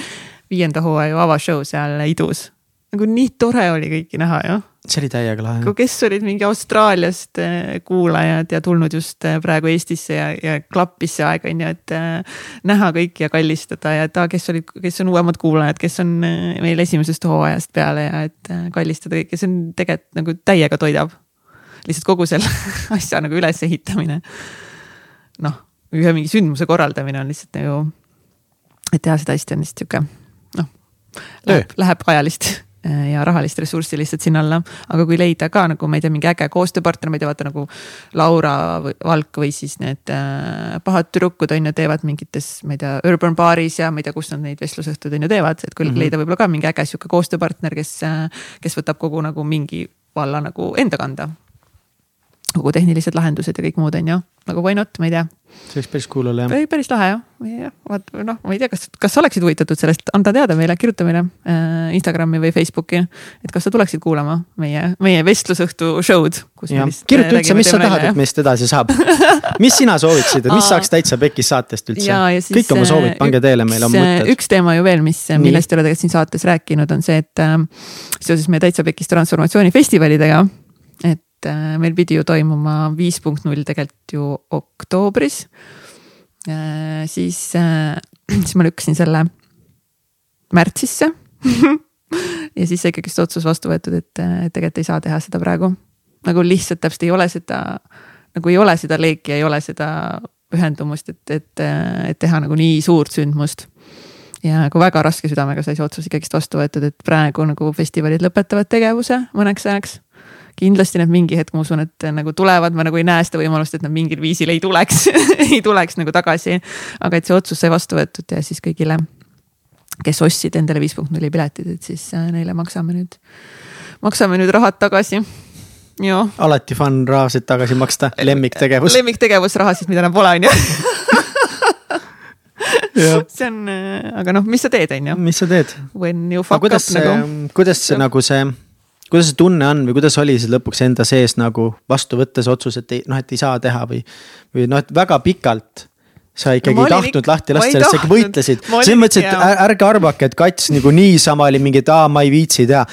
viienda hooaja avashow seal Idus. Nagu nii tore oli kõiki näha ju see oli täiega lahe. kes olid mingi Austraaliast äh, kuulajad ja tulnud just äh, praegu Eestisse ja, ja klappis see aeg on ju, et äh, näha kõiki ja kallistada ja et aa, kes olid, kes on uuemad kuulajad, kes on meil esimesest hooajast peale ja et kallistada kõiki, see on tegelikult nagu täiega toidab. lihtsalt kogu selle [LAUGHS] asja nagu ülesehitamine. noh, ühe mingi sündmuse korraldamine on lihtsalt nagu, et teha seda hästi on lihtsalt sihuke noh, läheb, läheb ajalist ja rahalist ressurssi lihtsalt sinna alla. aga kui leida ka nagu ma ei tea, mingi äge koostööpartner, ma ei tea, vaata nagu Laura Valk või siis need äh, pahad tüdrukud on ju, teevad mingites, ma ei tea, urban baaris ja ma ei tea, kus nad neid vestlusõhtuid on ju teevad, et kui mm -hmm. leida võib-olla ka mingi äge sihuke koostööpartner, kes, äh, kes võtab kogu nagu mingi valla nagu enda kanda kogu tehnilised lahendused ja kõik muud on ju, nagu why not, ma ei tea. see võiks päris cool olla jah. päris lahe jah, jah, vaat noh, ma ei tea, kas, kas sa oleksid huvitatud sellest, anda teada meile, kirjuta meile äh, Instagrami või Facebooki. et kas sa tuleksid kuulama meie, meie vestlusõhtu show'd. kirjuta üldse, mis sa tahad, et meist edasi saab [LAUGHS] mis sina sooviksid, et mis saaks täitsa pekis saatest üldse? kõik oma soovid pange teele, meil on mõtted. üks teema ju veel, mis, millest ei ole tegelikult siin saates rääkinud, on see, et äh, seoses meie täitsa pekis transformatsioonifestivalidega et et äh, meil pidi ju toimuma viis punkt null tegelikult ju oktoobris. Äh, siis, äh, [CLEARS THROAT] siis ma lükkasin selle märtsisse [LAUGHS] ja siis sai ikkagist otsus vastu võetud, et tegelikult ei saa teha seda praegu. nagu lihtsalt täpselt ei ole seda, nagu ei ole seda leeki, ei ole seda pühendumust, et, et, et teha nagu nii suurt sündmust ja nagu väga raske südamega sai see otsus ikkagist vastu võetud, et praegu nagu festivalid lõpetavad tegevuse mõneks ajaks kindlasti nad mingi hetk, ma usun, et nagu tulevad, ma nagu ei näe seda võimalust, et nad mingil viisil ei tuleks [LAUGHS] ei tuleks nagu tagasi. aga et see otsus sai vastu võetud ja siis kõigile, kes ostsid endale viis punkt nulli piletid, et siis äh, neile maksame nüüd, maksame nüüd rahad tagasi Ja. alati fun rahasid tagasi maksta, lemmiktegevus. lemmiktegevus, rahasid, mida enam pole, on ju [LAUGHS] see on, äh, aga noh, mis sa teed, on ju. mis sa teed? When you fuck up nagu. kuidas see nagu see kuidas see tunne on või kuidas oli siis lõpuks enda sees nagu vastu võttes otsus, et ei noh, et ei saa teha või, või noh, et väga pikalt sa ikkagi no, ei tahtnud ikka, lahti lasta sellest, sa ikka võitlesid. selles mõttes, et ärge arvake, et Kats nagu niisama oli mingi, et aa, ma ei viitsi teha.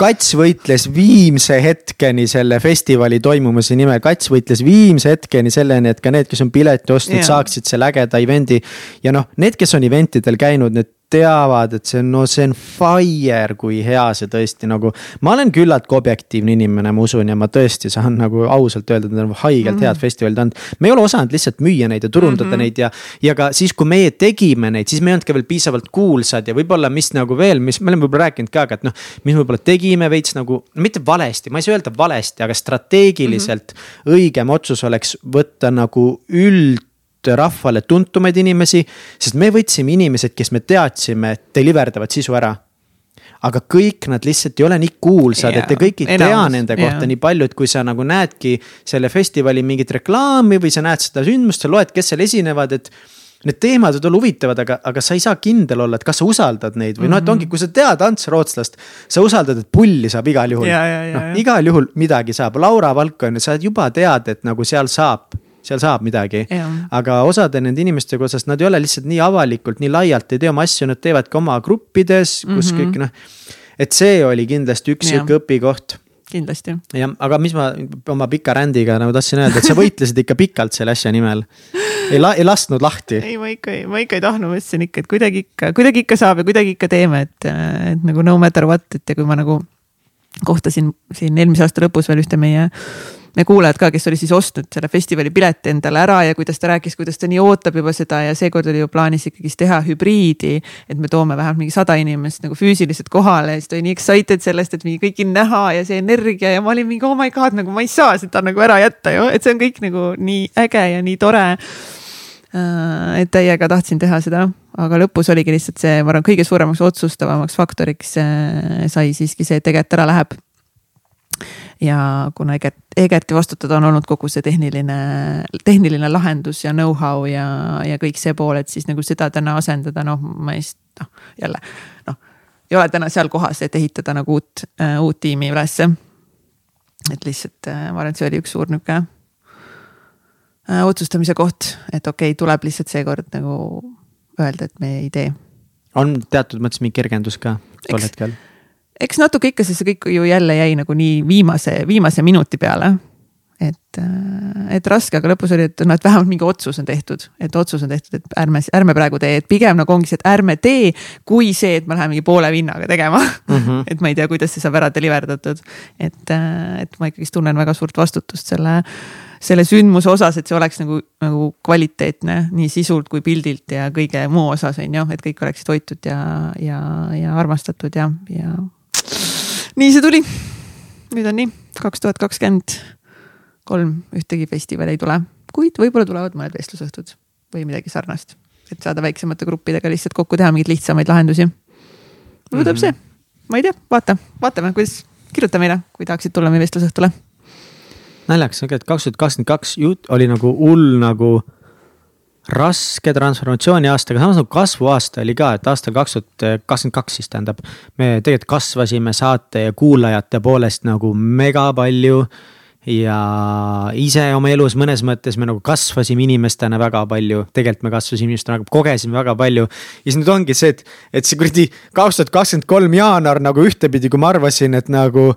Kats võitles viimse hetkeni selle festivali toimumise nimel, Kats võitles viimse hetkeni selleni, et ka need, kes on pileti ostnud, saaksid selle ägeda event'i. ja noh, need, kes on event idel käinud, need teavad, et see on, no see on fire, kui hea see tõesti nagu. ma olen küllaltki objektiivne inimene, ma usun ja ma tõesti saan nagu ausalt öelda, et need on haigelt mm -hmm. head festivalid olnud. me ei ole osanud lihtsalt müüa neid ja turundada mm -hmm. neid ja, ja ka siis, kui meie tegime neid, siis me ei olnud ka veel piisavalt kuulsad ja võib-olla, mis nagu veel, mis me oleme võib-olla rääkinud ka, aga et noh. mis võib-olla tegime veits nagu, mitte valesti, ma ei saa öelda valesti, aga strateegiliselt mm -hmm. õigem otsus oleks võtta nagu üld rahvale tuntumaid inimesi, sest me võtsime inimesed, kes me teadsime, et deliver davad sisu ära aga kõik nad lihtsalt ei ole nii kuulsad yeah,, et te kõik ei tea nende kohta yeah. nii palju, et kui sa nagu näedki selle festivali mingit reklaami või sa näed seda sündmust, sa loed, kes seal esinevad, et. Need teemad võivad olla huvitavad, aga, aga sa ei saa kindel olla, et kas sa usaldad neid või mm -hmm. noh, et mhm. ongi, kui sa tead Ants Rootslast. sa usaldad, et pulli saab igal juhul noh, igal juhul midagi saab, Laura Valk on ju, sa juba tead, et nagu seal saab seal saab midagi. aga osade nende inimestega osas nad ei ole lihtsalt nii avalikult, nii laialt ei tee oma asju, nad teevad ka oma gruppides, kus mm -hmm. kõik noh. et see oli kindlasti üks sihuke õpikoht kindlasti. jah, aga mis ma oma pika rändiga nagu tahtsin öelda, et sa võitlesid ikka pikalt selle asja nimel. ei la-, ei lasknud lahti. ei, ma ikka, ma ikka ei tahtnud, ma ütlesin ikka, et kuidagi ikka, kuidagi ikka saab ja kuidagi ikka teeme, et, et nagu no matter what, et ja kui ma nagu kohtasin siin eelmise aasta lõpus veel ühte meie meie kuulajad ka, kes oli siis ostnud selle festivali pileti endale ära ja kuidas ta rääkis, kuidas ta nii ootab juba seda ja seekord oli ju plaanis ikkagist teha hübriidi. et me toome vähemalt mingi sada inimest nagu füüsiliselt kohale ja siis ta oli nii excited sellest, et mingi kõiki näha ja see energia ja ma olin mingi oh my god, nagu ma ei saa seda nagu ära jätta ju, et see on kõik nagu nii äge ja nii tore äh, et täiega tahtsin teha seda, aga lõpus oligi lihtsalt see, ma arvan, kõige suuremaks otsustavamaks faktoriks äh, sai siiski see, et tegelikult ära läheb ja kuna Egert, Egerti vastutada on olnud kogu see tehniline, tehniline lahendus ja know-how ja, ja kõik see pool, et siis nagu seda täna asendada, noh, ma ei, noh jälle noh. ei ole täna seal kohas, et ehitada nagu uut äh,, uut tiimi ülesse. et lihtsalt äh, ma arvan, et see oli üks suur nihuke äh, otsustamise koht, et okei okay,, tuleb lihtsalt seekord nagu öelda, et me ei tee. on teatud mõttes mingi kergendus ka tol hetkel eks natuke ikka, sest see kõik ju jälle jäi nagu nii viimase, viimase minuti peale. et, äh, et raske, aga lõpus oli, et noh, et vähemalt mingi otsus on tehtud, et otsus on tehtud, et ärme, ärme praegu tee, et pigem nagu ongi see, et ärme tee. kui see, et me läheme mingi poole vinnaga tegema mm. -hmm. [LAUGHS] et ma ei tea, kuidas see saab ära deliver datud. et, äh, et ma ikkagist tunnen väga suurt vastutust selle selle sündmuse osas, et see oleks nagu, nagu kvaliteetne nii sisult kui pildilt ja kõige muu osas on ju, et kõik oleksid hoitud ja, ja, ja armastatud ja, ja nii see tuli. nüüd on nii, kaks tuhat kakskümmend kolm ühtegi festivali ei tule, kuid võib-olla tulevad mõned vestlusõhtud või midagi sarnast, et saada väiksemate gruppidega lihtsalt kokku teha mingeid lihtsamaid lahendusi. võib-olla tuleb mm -hmm. see, ma ei tea, vaata, vaatame, kuidas, kirjuta meile, kui tahaksid tulla meie vestlusõhtule. naljakas, aga et kaks tuhat kakskümmend kaks oli nagu hull nagu raske transformatsiooni aasta, aga samas nagu kasvuaasta oli ka, et aastal kaks tuhat kakskümmend kaks siis tähendab. me tegelikult kasvasime saate ja kuulajate poolest nagu mega palju ja ise oma elus mõnes mõttes me nagu kasvasime inimestena väga palju, tegelikult me kasvasime inimestena, kogesime väga palju. ja siis nüüd ongi see, et, et see kuradi kaks tuhat kakskümmend kolm jaanuar nagu ühtepidi, kui ma arvasin, et nagu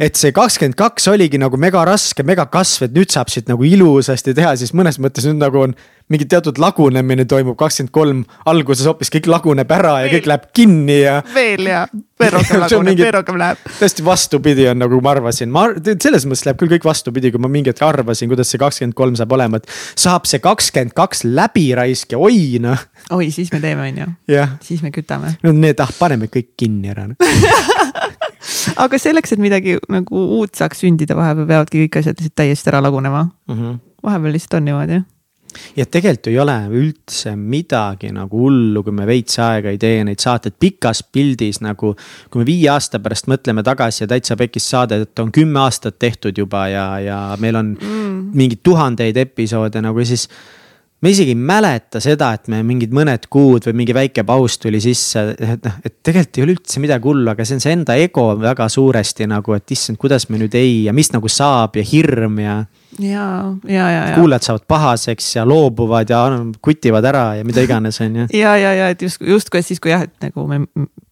et see kakskümmend kaks oligi nagu mega raske, mega kasv, et nüüd saab siit nagu ilusasti teha, siis mõnes mõttes nüüd nagu on mingi teatud lagunemine toimub, kakskümmend kolm alguses hoopis kõik laguneb ära ja kõik läheb kinni ja. veel ja, veel rohkem [LAUGHS] laguneb, veel rohkem läheb. täiesti vastupidi on nagu ma arvasin, ma selles mõttes läheb küll kõik vastupidi, kui ma mingi hetk arvasin, kuidas see kakskümmend kolm saab olema, et saab see kakskümmend kaks läbi raisk ja oi noh. oi, siis me teeme, on ju. siis me kütame. no need, ah paneme kõik kinni ära [LAUGHS] aga selleks, et midagi nagu uut saaks sündida, vahepeal peavadki kõik asjad lihtsalt täiesti ära lagunema mm. -hmm. vahepeal lihtsalt on niimoodi ja tegelikult ei ole üldse midagi nagu hullu, kui me veits aega ei tee neid saateid pikas pildis nagu. kui me viie aasta pärast mõtleme tagasi ja täitsa pekis saadet on kümme aastat tehtud juba ja, ja meil on mm. mingeid tuhandeid episoode nagu siis me isegi ei mäleta seda, et me mingid mõned kuud või mingi väike paus tuli sisse, et noh, et tegelikult ei ole üldse midagi hullu, aga see on see enda ego väga suuresti nagu, et issand, kuidas me nüüd ei ja mis nagu saab ja hirm ja. Ja, ja, ja, ja. kuulajad saavad pahaseks ja loobuvad ja kutivad ära ja mida iganes, on ju. [LAUGHS] ja, ja, ja et just, justkui siis, kui jah, et nagu me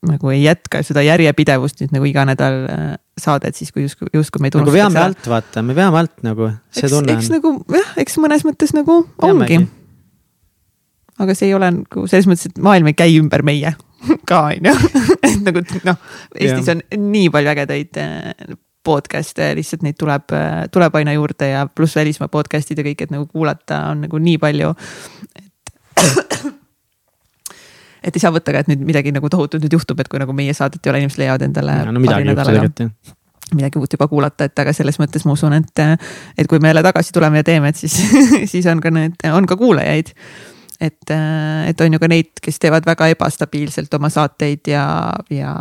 nagu ei jätka seda järjepidevust nüüd nagu iga nädal äh, saadet, siis kui justkui, justkui meid unustatakse. nagu veame alt, vaata, me veame alt nagu, see eks, tunne on. eks nagu jah, eks mõnes mõttes nagu Veamegi. ongi aga see ei ole nagu selles mõttes, et maailm ei käi ümber meie [LAUGHS] ka on ju, [LAUGHS] et nagu noh, Eestis on nii palju ägedaid äh, podcast'e, lihtsalt neid tuleb, tuleb aina juurde ja pluss välismaa podcast'id ja kõik, et nagu kuulata on nagu nii palju. et, et ei saa võtta ka, et nüüd midagi nagu tohutut nüüd juhtub, et kui nagu meie saadet ei ole, inimesed leiavad endale. no midagi ei juhtu tegelikult midagi uut juba kuulata, et aga selles mõttes ma usun, et, et kui me jälle tagasi tuleme ja teeme, et siis [LAUGHS] siis on ka need, on ka kuulajaid et, et on ju ka neid, kes teevad väga ebastabiilselt oma saateid ja, ja,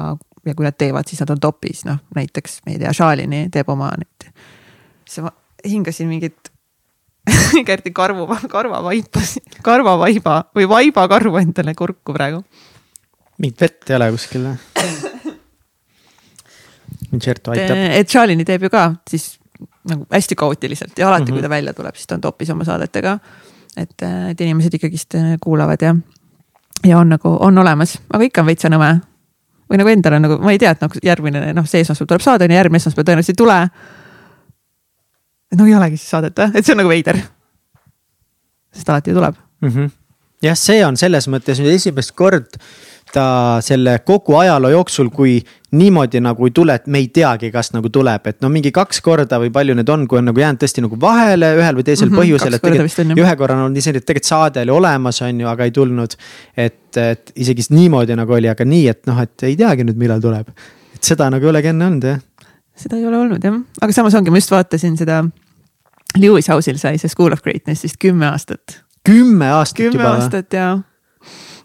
ja kui nad teevad, siis nad on topis, noh näiteks ma ei tea, Shalini teeb oma neid. siis ma hingasin mingit [LAUGHS] Gerdi karvu, karvavaipa, karvavaiba või vaibakarvu endale kurku praegu. mingit vett ei ole kuskil või? Concerto aitab. et Shalini teeb ju ka siis nagu hästi kaootiliselt ja alati mm, -hmm. kui ta välja tuleb, siis ta on topis oma saadetega et, et inimesed ikkagist äh, kuulavad ja, ja on nagu, on olemas, aga ikka on veitsa nõme. Või nagu endal on nagu, ma ei tea, et noh, järgmine noh, see esmaspäev tuleb saade on ju, järgmine esmaspäev tõenäoliselt ei tule. no ei olegi siis saadet või, et see on nagu veider. sest alati tuleb mm. -hmm. jah, see on selles mõttes nüüd esimest kord ta selle kogu ajaloo jooksul, kui niimoodi nagu ei tule, et me ei teagi, kas nagu tuleb, et no mingi kaks korda või palju need on, kui on nagu jäänud tõesti nagu vahele ühel või teisel mm -hmm, põhjusel, et tegelikult ühe korra on olnud isegi, et tegelikult saade oli olemas, on ju, aga ei tulnud. et, et isegi nii nagu oli, aga nii, et noh, et ei teagi nüüd, millal tuleb. et seda nagu ei olegi enne olnud jah. seda ei ole olnud jah, aga samas ongi, ma just vaatasin seda. Lewis House'il sai see School of Greatness'ist kümme aastat. kümme aastat kümme juba? kümme aastat jaa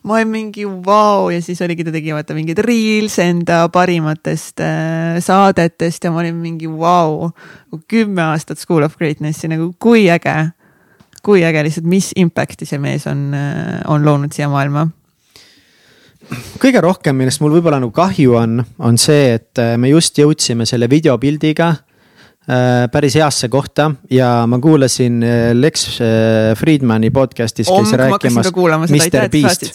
ma olin mingi vau wow! ja siis oligi, ta tegi vaata mingeid reels enda parimatest äh, saadetest ja ma olin mingi vau wow!. kümme aastat School of Greatnessi nagu kui äge, kui äge lihtsalt, mis impact'i see mees on äh,, on loonud siia maailma kõige rohkem, millest mul võib-olla nagu kahju on, on see, et äh, me just jõudsime selle videopildiga Äh, päris heasse kohta ja ma kuulasin äh, Lex äh, Friedmani podcast'is käis rääkimas. Mr Beast. [CLEARS THROAT]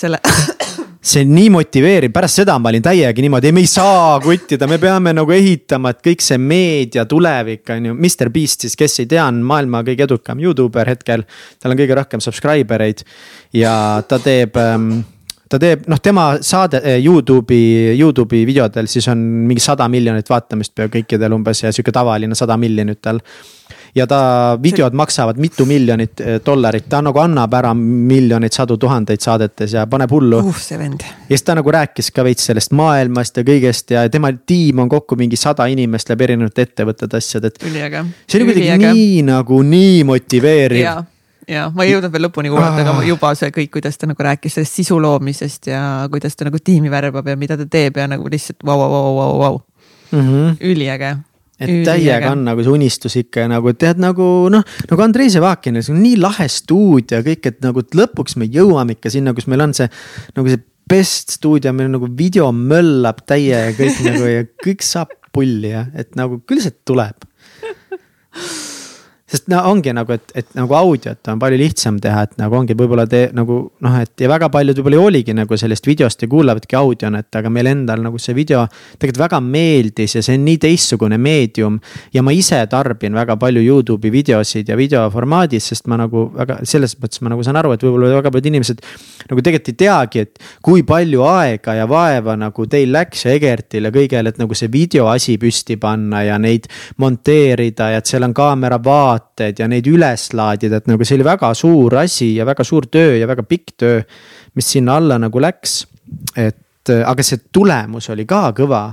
see on nii motiveeriv, pärast seda ma olin täiega niimoodi, ei me ei saa kuttida, me peame nagu ehitama, et kõik see meedia tulevik on ju, Mr Beast siis, kes ei tea, on maailma kõige edukam Youtuber hetkel. tal on kõige rohkem subscriber eid ja ta teeb ähm, ta teeb, noh, tema saade eh, Youtube'i, Youtube'i videodel siis on mingi sada miljonit vaatamist peaaegu kõikidel umbes ja sihuke tavaline sada miljonit tal. ja ta, videod maksavad mitu miljonit eh, dollarit, ta nagu annab ära miljoneid, sadu tuhandeid saadetes ja paneb hullu uh,. see vend. ja siis ta nagu rääkis ka veits sellest maailmast ja kõigest ja tema tiim on kokku mingi sada inimest läbi erinevate ettevõtete asjad, et. see oli kuidagi nii nagu nii motiveeriv ja ja ma ei jõudnud veel lõpuni kuulata, aga juba see kõik, kuidas ta nagu rääkis sellest sisu loomisest ja kuidas ta nagu tiimi värbab ja mida ta teeb ja nagu lihtsalt vau, vau, vau, vau, vau. Mhm. üliäge. Et täiega on nagu see unistus ikka ja nagu tead nagu noh, nagu Andrei Zevakin, see on nii lahe stuudio kõik, et nagu lõpuks me jõuame ikka sinna, kus meil on see nagu see best stuudio, meil nagu video möllab täiega kõik nagu ja kõik saab pulli ja et nagu küll see tuleb sest no ongi nagu, et, et nagu audiot on palju lihtsam teha, et nagu ongi võib-olla te nagu noh, et ja väga paljud võib-olla ei hooligi nagu sellest videost ja kuulavadki audiona, et aga meil endal nagu see video tegelikult väga meeldis ja see on nii teistsugune meedium. ja ma ise tarbin väga palju Youtube'i videosid ja videoformaadis, sest ma nagu väga selles mõttes ma nagu saan aru, et võib-olla väga paljud inimesed nagu tegelikult ei teagi, et kui palju aega ja vaeva nagu teil läks ja Egertil ja kõigel, et nagu see videoasi püsti panna ja neid monteerida ja et seal on kaamera vaat saated ja neid üles laadida, et nagu see oli väga suur asi ja väga suur töö ja väga pikk töö, mis sinna alla nagu läks. et aga see tulemus oli ka kõva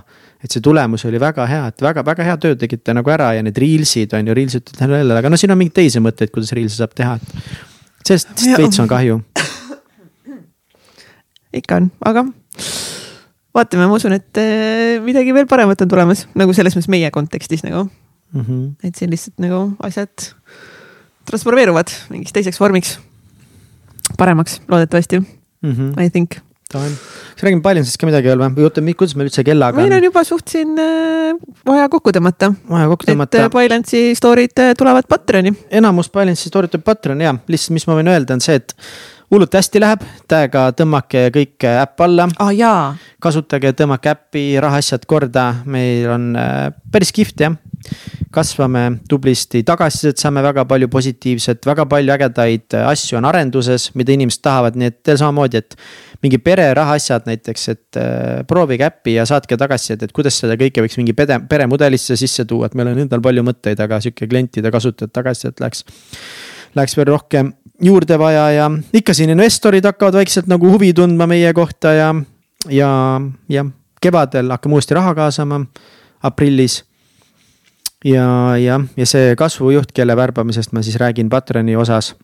et see tulemus oli väga hea, et väga-väga hea töö tegite nagu ära ja need reels'id on ju, reels'id jälle, aga no siin on mingeid teisi mõtteid, kuidas reels'e saab teha, et. sellest veits on kahju. ikka on, aga vaatame, ma usun, et eh, midagi veel paremat on tulemas, nagu selles mõttes meie kontekstis nagu mm. -hmm. et siin lihtsalt nagu asjad transformeeruvad mingiks teiseks vormiks. paremaks loodetavasti mm, -hmm. I think. kas räägime Balancest ka midagi veel või, või oota, kuidas meil üldse kellaga on? meil on juba suht siin äh, vaja kokku tõmmata. vaja kokku tõmmata. et äh, Balance'i story'd äh, tulevad Patreoni. enamus Balance'i story'd tuleb Patreoni ja lihtsalt, mis ma võin öelda, on see, et hullult hästi läheb, täiega tõmmake kõik äpp alla ah,. kasutage, tõmmake äppi, rahaasjad korda, meil on äh, päris kihvt jah kasvame tublisti, tagasisidet saame väga palju positiivset, väga palju ägedaid asju on arenduses, mida inimesed tahavad, nii et teil samamoodi, et. mingi pere rahaasjad näiteks, et äh, proovige äppi ja saatke tagasisidet, et kuidas seda kõike võiks mingi pere, peremudelisse sisse tuua, et meil on endal palju mõtteid, aga sihuke klientide kasutajate tagasisidet läheks. Läheks veel rohkem juurde vaja ja ikka siin investorid hakkavad vaikselt nagu huvi tundma meie kohta ja, ja, ja kevadel hakkame uuesti raha kaasama aprillis ja, jah, ja see kasvujuht, kelle värbamisest ma siis räägin Patroni osas.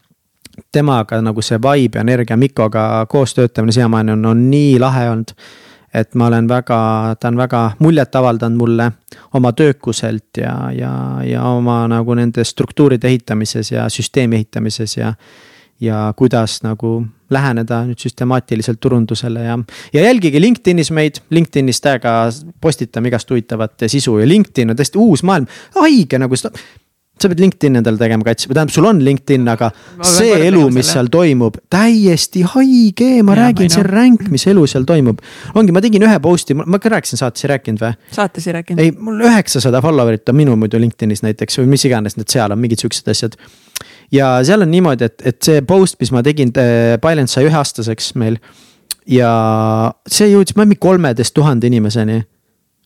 temaga nagu see vibe ja energia Mikoga koos töötamine siiamaani on, on nii lahe olnud. et ma olen väga, ta on väga muljet avaldanud mulle oma töökuselt ja, ja, ja oma nagu nende struktuuride ehitamises ja süsteemi ehitamises ja ja kuidas nagu läheneda nüüd süstemaatiliselt turundusele ja. ja jälgige LinkedInis meid, LinkedInis täiega postitame igast huvitavat sisu ja LinkedIn on täiesti uus maailm, haige nagu seda sa pead LinkedIn endale tegema katsi, või tähendab, sul on LinkedIn, aga see elu, mis seal toimub, täiesti haige, ma ja, räägin, see ränk, mis elu seal toimub. ongi, ma tegin ühe post'i, ma ka rääkisin saates, ei rääkinud või? saates ei rääkinud. ei, mul üheksasada follower'it on minu muidu LinkedInis näiteks või mis iganes need seal on, mingid siuksed asjad ja seal on niimoodi, et, et see post, mis ma tegin, Pilot sai üheaastaseks meil. ja see jõudis mingi kolmeteist tuhande inimeseni.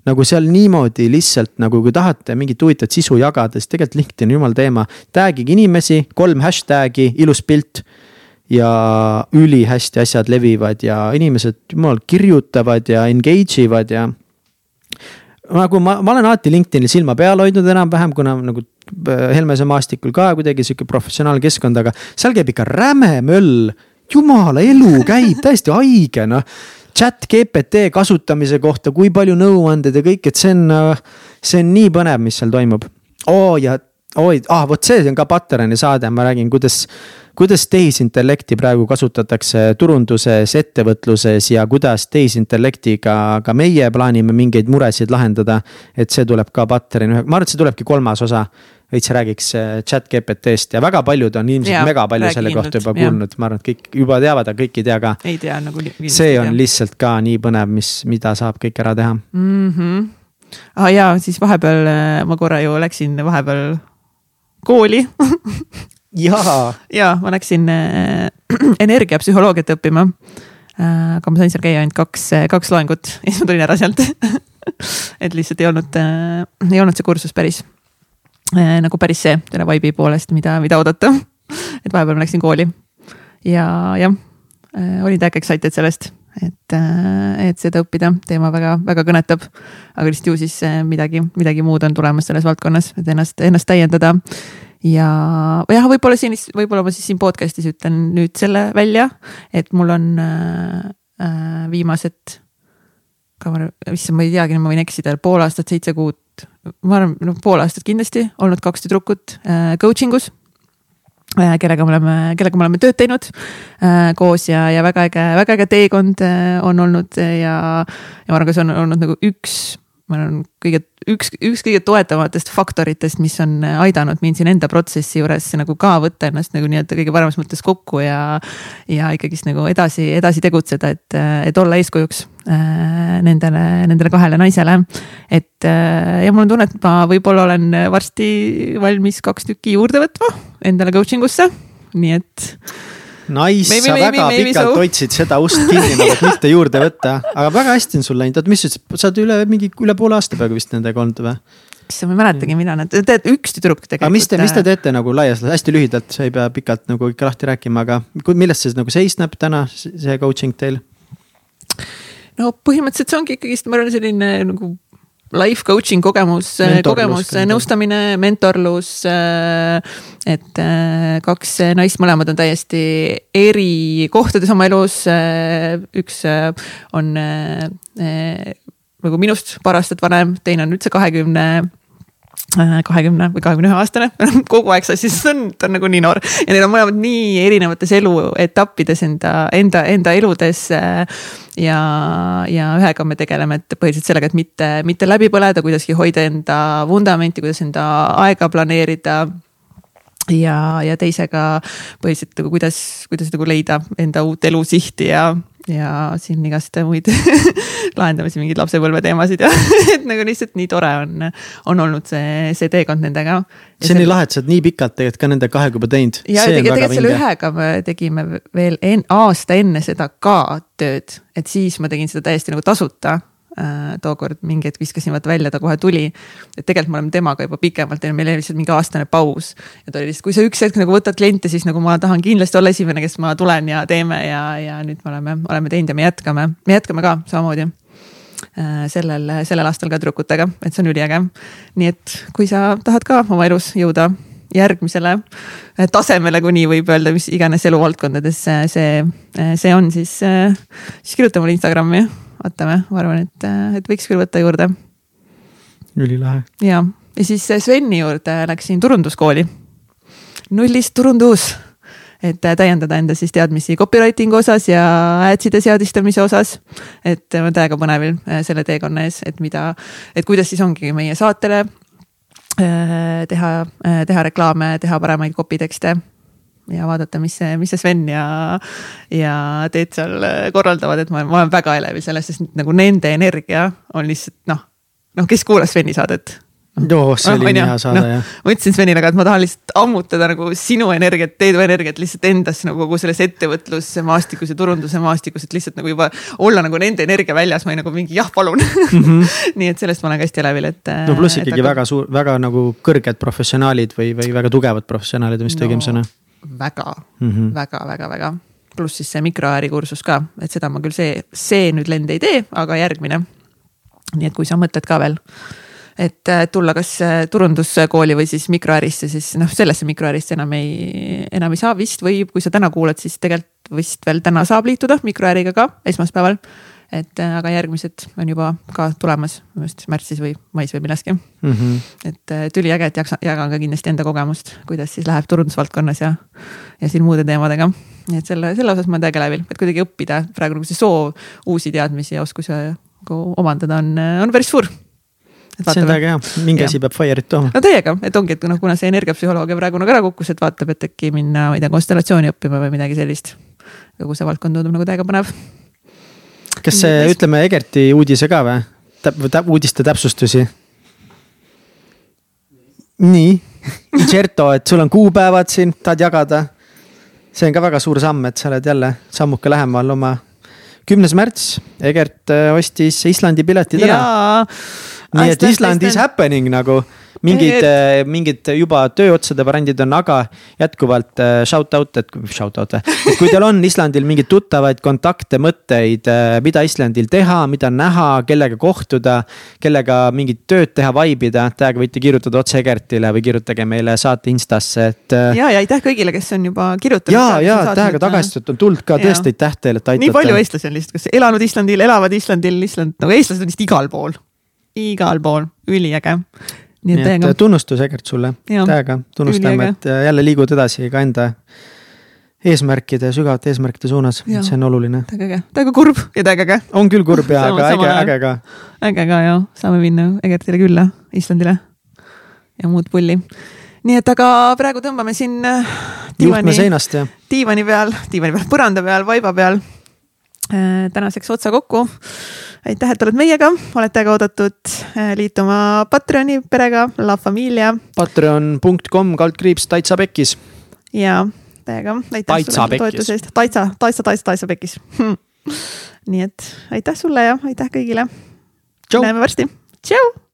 nagu seal niimoodi lihtsalt nagu, kui tahate mingit huvitavat sisu jagada, siis tegelikult LinkedIn on jumala teema. Tag'ige inimesi, kolm hashtag'i, ilus pilt ja ülihästi asjad levivad ja inimesed jumal kirjutavad ja engage ivad ja. Nagu ma, ma olen alati LinkedInil silma peal hoidnud enam-vähem, kuna nagu Äh, Helmese maastikul ka kuidagi sihuke professionaalkeskkond, aga seal käib ikka räme möll. jumala elu käib täiesti haige, noh. chat GPT kasutamise kohta, kui palju nõuandeid ja kõik, et see on, äh, see on nii põnev, mis seal toimub. oo ja, oi, ah vot see on ka Paterani saade, ma räägin, kuidas kuidas tehisintellekti praegu kasutatakse turunduses, ettevõtluses ja kuidas tehisintellektiga ka meie plaanime mingeid muresid lahendada. et see tuleb ka Patteri, ma arvan, et see tulebki kolmas osa veits räägiks äh, chat GPT-st ja väga paljud on ilmselt mega palju selle kohta juba kuulnud, ma arvan, et kõik juba teavad, aga kõik ei tea ka. ei tea nagu. see on tea. lihtsalt ka nii põnev, mis, mida saab kõik ära teha mm. -hmm. ah ja siis vahepeal äh, ma korra ju läksin vahepeal kooli jaa. [LAUGHS] ja ma läksin äh, [CLEARS THROAT] energiapsühholoogiat õppima äh,. aga ma sain seal käia ainult kaks, äh, kaks loengut [LAUGHS] ja siis ma tulin ära sealt [LAUGHS] et lihtsalt ei olnud äh,, ei olnud see kursus päris äh, nagu päris see selle vibe'i poolest, mida, mida oodata. [LAUGHS] et vahepeal ma läksin kooli ja jah, olin täiega excited sellest, et, et seda õppida, teema väga, väga kõnetab. aga lihtsalt ju siis midagi, midagi muud on tulemas selles valdkonnas, et ennast, ennast täiendada ja jah, võib-olla siin, võib-olla ma siis siin podcast'is ütlen nüüd selle välja, et mul on äh, äh viimased. issand, ma ei teagi, ma võin eksida, pool aastat, seitse kuud, ma arvan, no pool aastat kindlasti olnud kaks tüdrukut äh, coaching us äh, kellega me oleme, kellega me oleme tööd teinud äh, koos ja, ja väga äge, väga äge teekond äh, on olnud ja, ja ma arvan, ka see on olnud nagu üks ma arvan, kõige, üks, üks kõige toetavamatest faktoritest, mis on aidanud mind siin enda protsessi juures nagu ka võtta ennast nagu nii-öelda kõige paremas mõttes kokku ja. ja ikkagist nagu edasi, edasi tegutseda, et, et olla eeskujuks äh, nendele, nendele kahele naisele. et äh, ja mul on tunne, et ma võib-olla olen varsti valmis kaks tükki juurde võtma endale coaching usse, nii et Nice, sa maybe, väga maybe, pikalt so. hoidsid seda ust kinni nagu, et mitte juurde võtta, aga väga hästi on sul läinud, oota, mis sa ütlesid, sa oled üle mingi üle poole aasta peaaegu vist nendega olnud või? issand, ma ei mäletagi, mida nad, tead üks tüdruk tegelikult. aga mis te, mis te äh, teete nagu laias laastus, hästi lühidalt, sa ei pea pikalt nagu ikka lahti rääkima, aga millest see nagu seisneb täna, see coaching teil? no põhimõtteliselt see ongi ikkagist, ma arvan, selline nagu life coaching kogemus, kogemus, nõustamine, mentorlus. Äh, et äh, kaks naist, mõlemad on täiesti eri kohtades oma elus. Äh, üks on nagu minust paar aastat vanem, teine on üldse kahekümne kahekümne või kahekümne ühe aastane [LAUGHS] kogu aeg sassis, ta on, ta on nagu nii noor ja neil on mõlemad nii erinevates eluetappides enda, enda, enda eludes. ja, ja ühega me tegeleme, et põhiliselt sellega, et mitte, mitte läbi põleda, kuidagi hoida enda vundamenti, kuidas enda aega planeerida ja, ja teisega põhiliselt nagu kuidas, kuidas nagu leida enda uut elusihti ja ja siin igast muid [LAUGHS] lahendame siin mingeid lapsepõlve teemasid ja [LAUGHS] et nagu lihtsalt nii tore on, on olnud see, see teekond nendega. see on nii lahe, et sa oled nii pikalt tegelikult ka nende kahega juba teinud. ja tegelikult selle ühega me tegime veel en, aasta enne seda ka tööd, et siis ma tegin seda täiesti nagu tasuta tookord mingi hetk viskasin vaata välja, ta kohe tuli. et tegelikult me oleme temaga juba pikemalt teinud, meil oli lihtsalt mingi aastane paus. ja ta oli lihtsalt, kui sa üks hetk nagu võtad kliente, siis nagu ma tahan kindlasti olla esimene, kes ma tulen ja teeme ja, ja nüüd me oleme, oleme teinud ja me jätkame, me jätkame ka samamoodi äh, sellel, sellel aastal ka tüdrukutega, et see on üliäge. nii et kui sa tahad ka oma elus jõuda järgmisele äh, tasemele, kui nii võib öelda, mis iganes eluvaldkondades see, see on, siis, siis kirjuta mulle Instagrami vaatame, ma arvan, et, et võiks küll võtta juurde. ülilahe. ja, ja siis Sveni juurde läksin turunduskooli. nullist turundus, et täiendada enda siis teadmisi copywriting'u osas ja ads'ide seadistamise osas. et ma olen täiega põnevil selle teekonna ees, et mida, et kuidas siis ongi meie saatele teha, teha reklaame, teha paremaid copy tekste ja vaadata, mis see, mis see Sven ja, ja Teet seal korraldavad, et ma, ma olen väga elevil sellest, sest nagu nende energia on lihtsalt noh, noh, kes kuulas Sveni saadet joo, see oli nii hea saade no, jah. ma ütlesin Svenile ka, et ma tahan lihtsalt ammutada nagu sinu energiat, Teedu energiat lihtsalt endasse nagu kogu selles ettevõtluse maastikus ja turunduse maastikus, et lihtsalt nagu juba olla nagu nende energia väljas, ma olin nagu mingi jah, palun mm. -hmm. [LAUGHS] nii et sellest ma olen ka hästi elevil, et. no pluss ikkagi väga suur, väga nagu kõrged professionaalid või, või väga tugevad professionaalid on vist no. õigem sõna väga mm, -hmm. väga, väga, väga. pluss siis see mikroääri kursus ka, et seda ma küll see, see nüüd lend ei tee, aga järgmine. nii et kui sa mõtled ka veel, et tulla kas turunduskooli või siis mikroärisse, siis noh, sellesse mikroärisse enam ei, enam ei saa vist või kui sa täna kuulad, siis tegelikult vist veel täna saab liituda mikroäriga ka esmaspäeval et äh, aga järgmised on juba ka tulemas, minu arust märtsis või mais või milleski mm. -hmm. et, äh, et üliäge, et jaksa, jagan ka kindlasti enda kogemust, kuidas siis läheb turundusvaldkonnas ja, ja siin muude teemadega. nii et selle, selle osas ma olen täiega läbil, et kuidagi õppida praegu nagu see soov uusi teadmisi ja oskusi nagu omandada on, on päris suur see on väga hea, mingi asi peab fire'it tooma. no täiega, et ongi, et noh, kuna see energiapsühholoogia praegu nagu ära kukkus, et vaatab, et äkki minna, ma ei tea, konstellatsiooni õppima või midagi sellist. kogu see valdkond tundub nagu täiega põnev kas see, ütleme Egerti uudise ka või? täp-, uudiste täpsustusi? nii, [LAUGHS] Icerto, et sul on kuupäevad siin, tahad jagada? see on ka väga suur samm, et sa oled jälle sammuke lähemal oma. kümnes märts, Egert äh, ostis Islandi piletid ära. Nii et Island is happening nagu mingid et..., mingid juba tööotsade brändid on, aga jätkuvalt äh, shout out, et shout out, et kui teil on Islandil mingeid tuttavaid kontakte, mõtteid, äh, mida Islandil teha, mida näha, kellega kohtuda. kellega mingit tööd teha, vibe ida, täiega võite kirjutada otse Egertile või kirjutage meile saate Instasse, et. Äh, ja, ja aitäh kõigile, kes on juba kirjutanud. ja, ja täiega tagasisidet on tulnud ka tõesti aitäh teile, et aitate. nii palju eestlasi on lihtsalt, kes elanud Islandil, elavad Islandil, Island, nagu eestlased on vist igal pool igal pool, üliäge. Nii et täiega. tunnustus Egert sulle, täiega tunnustame, et äh, jälle liigud edasi ka enda eesmärkide, sügavate eesmärkide suunas, see on oluline. täiega äge, täiega kurb ja täiega äge. on küll kurb ja, aga äge, äge ka. äge ka jah, saame minna Egertile külla, Islandile ja muud pulli. nii et aga praegu tõmbame siin äh, diivani, diivani peal, diivani peal, põranda peal, vaiba peal äh, tänaseks otsa kokku aitäh, et oled meiega, olete aga oodatud äh, liituma Patreoni perega La Familia. Patreon.com kaldkriips Taitsa Pekkis. ja täiega aitäh sulle toetuse eest, Taitsa, Taitsa, Taitsa, Taitsa Pekkis [LAUGHS] nii et aitäh sulle ja aitäh kõigile. näeme varsti, tšau.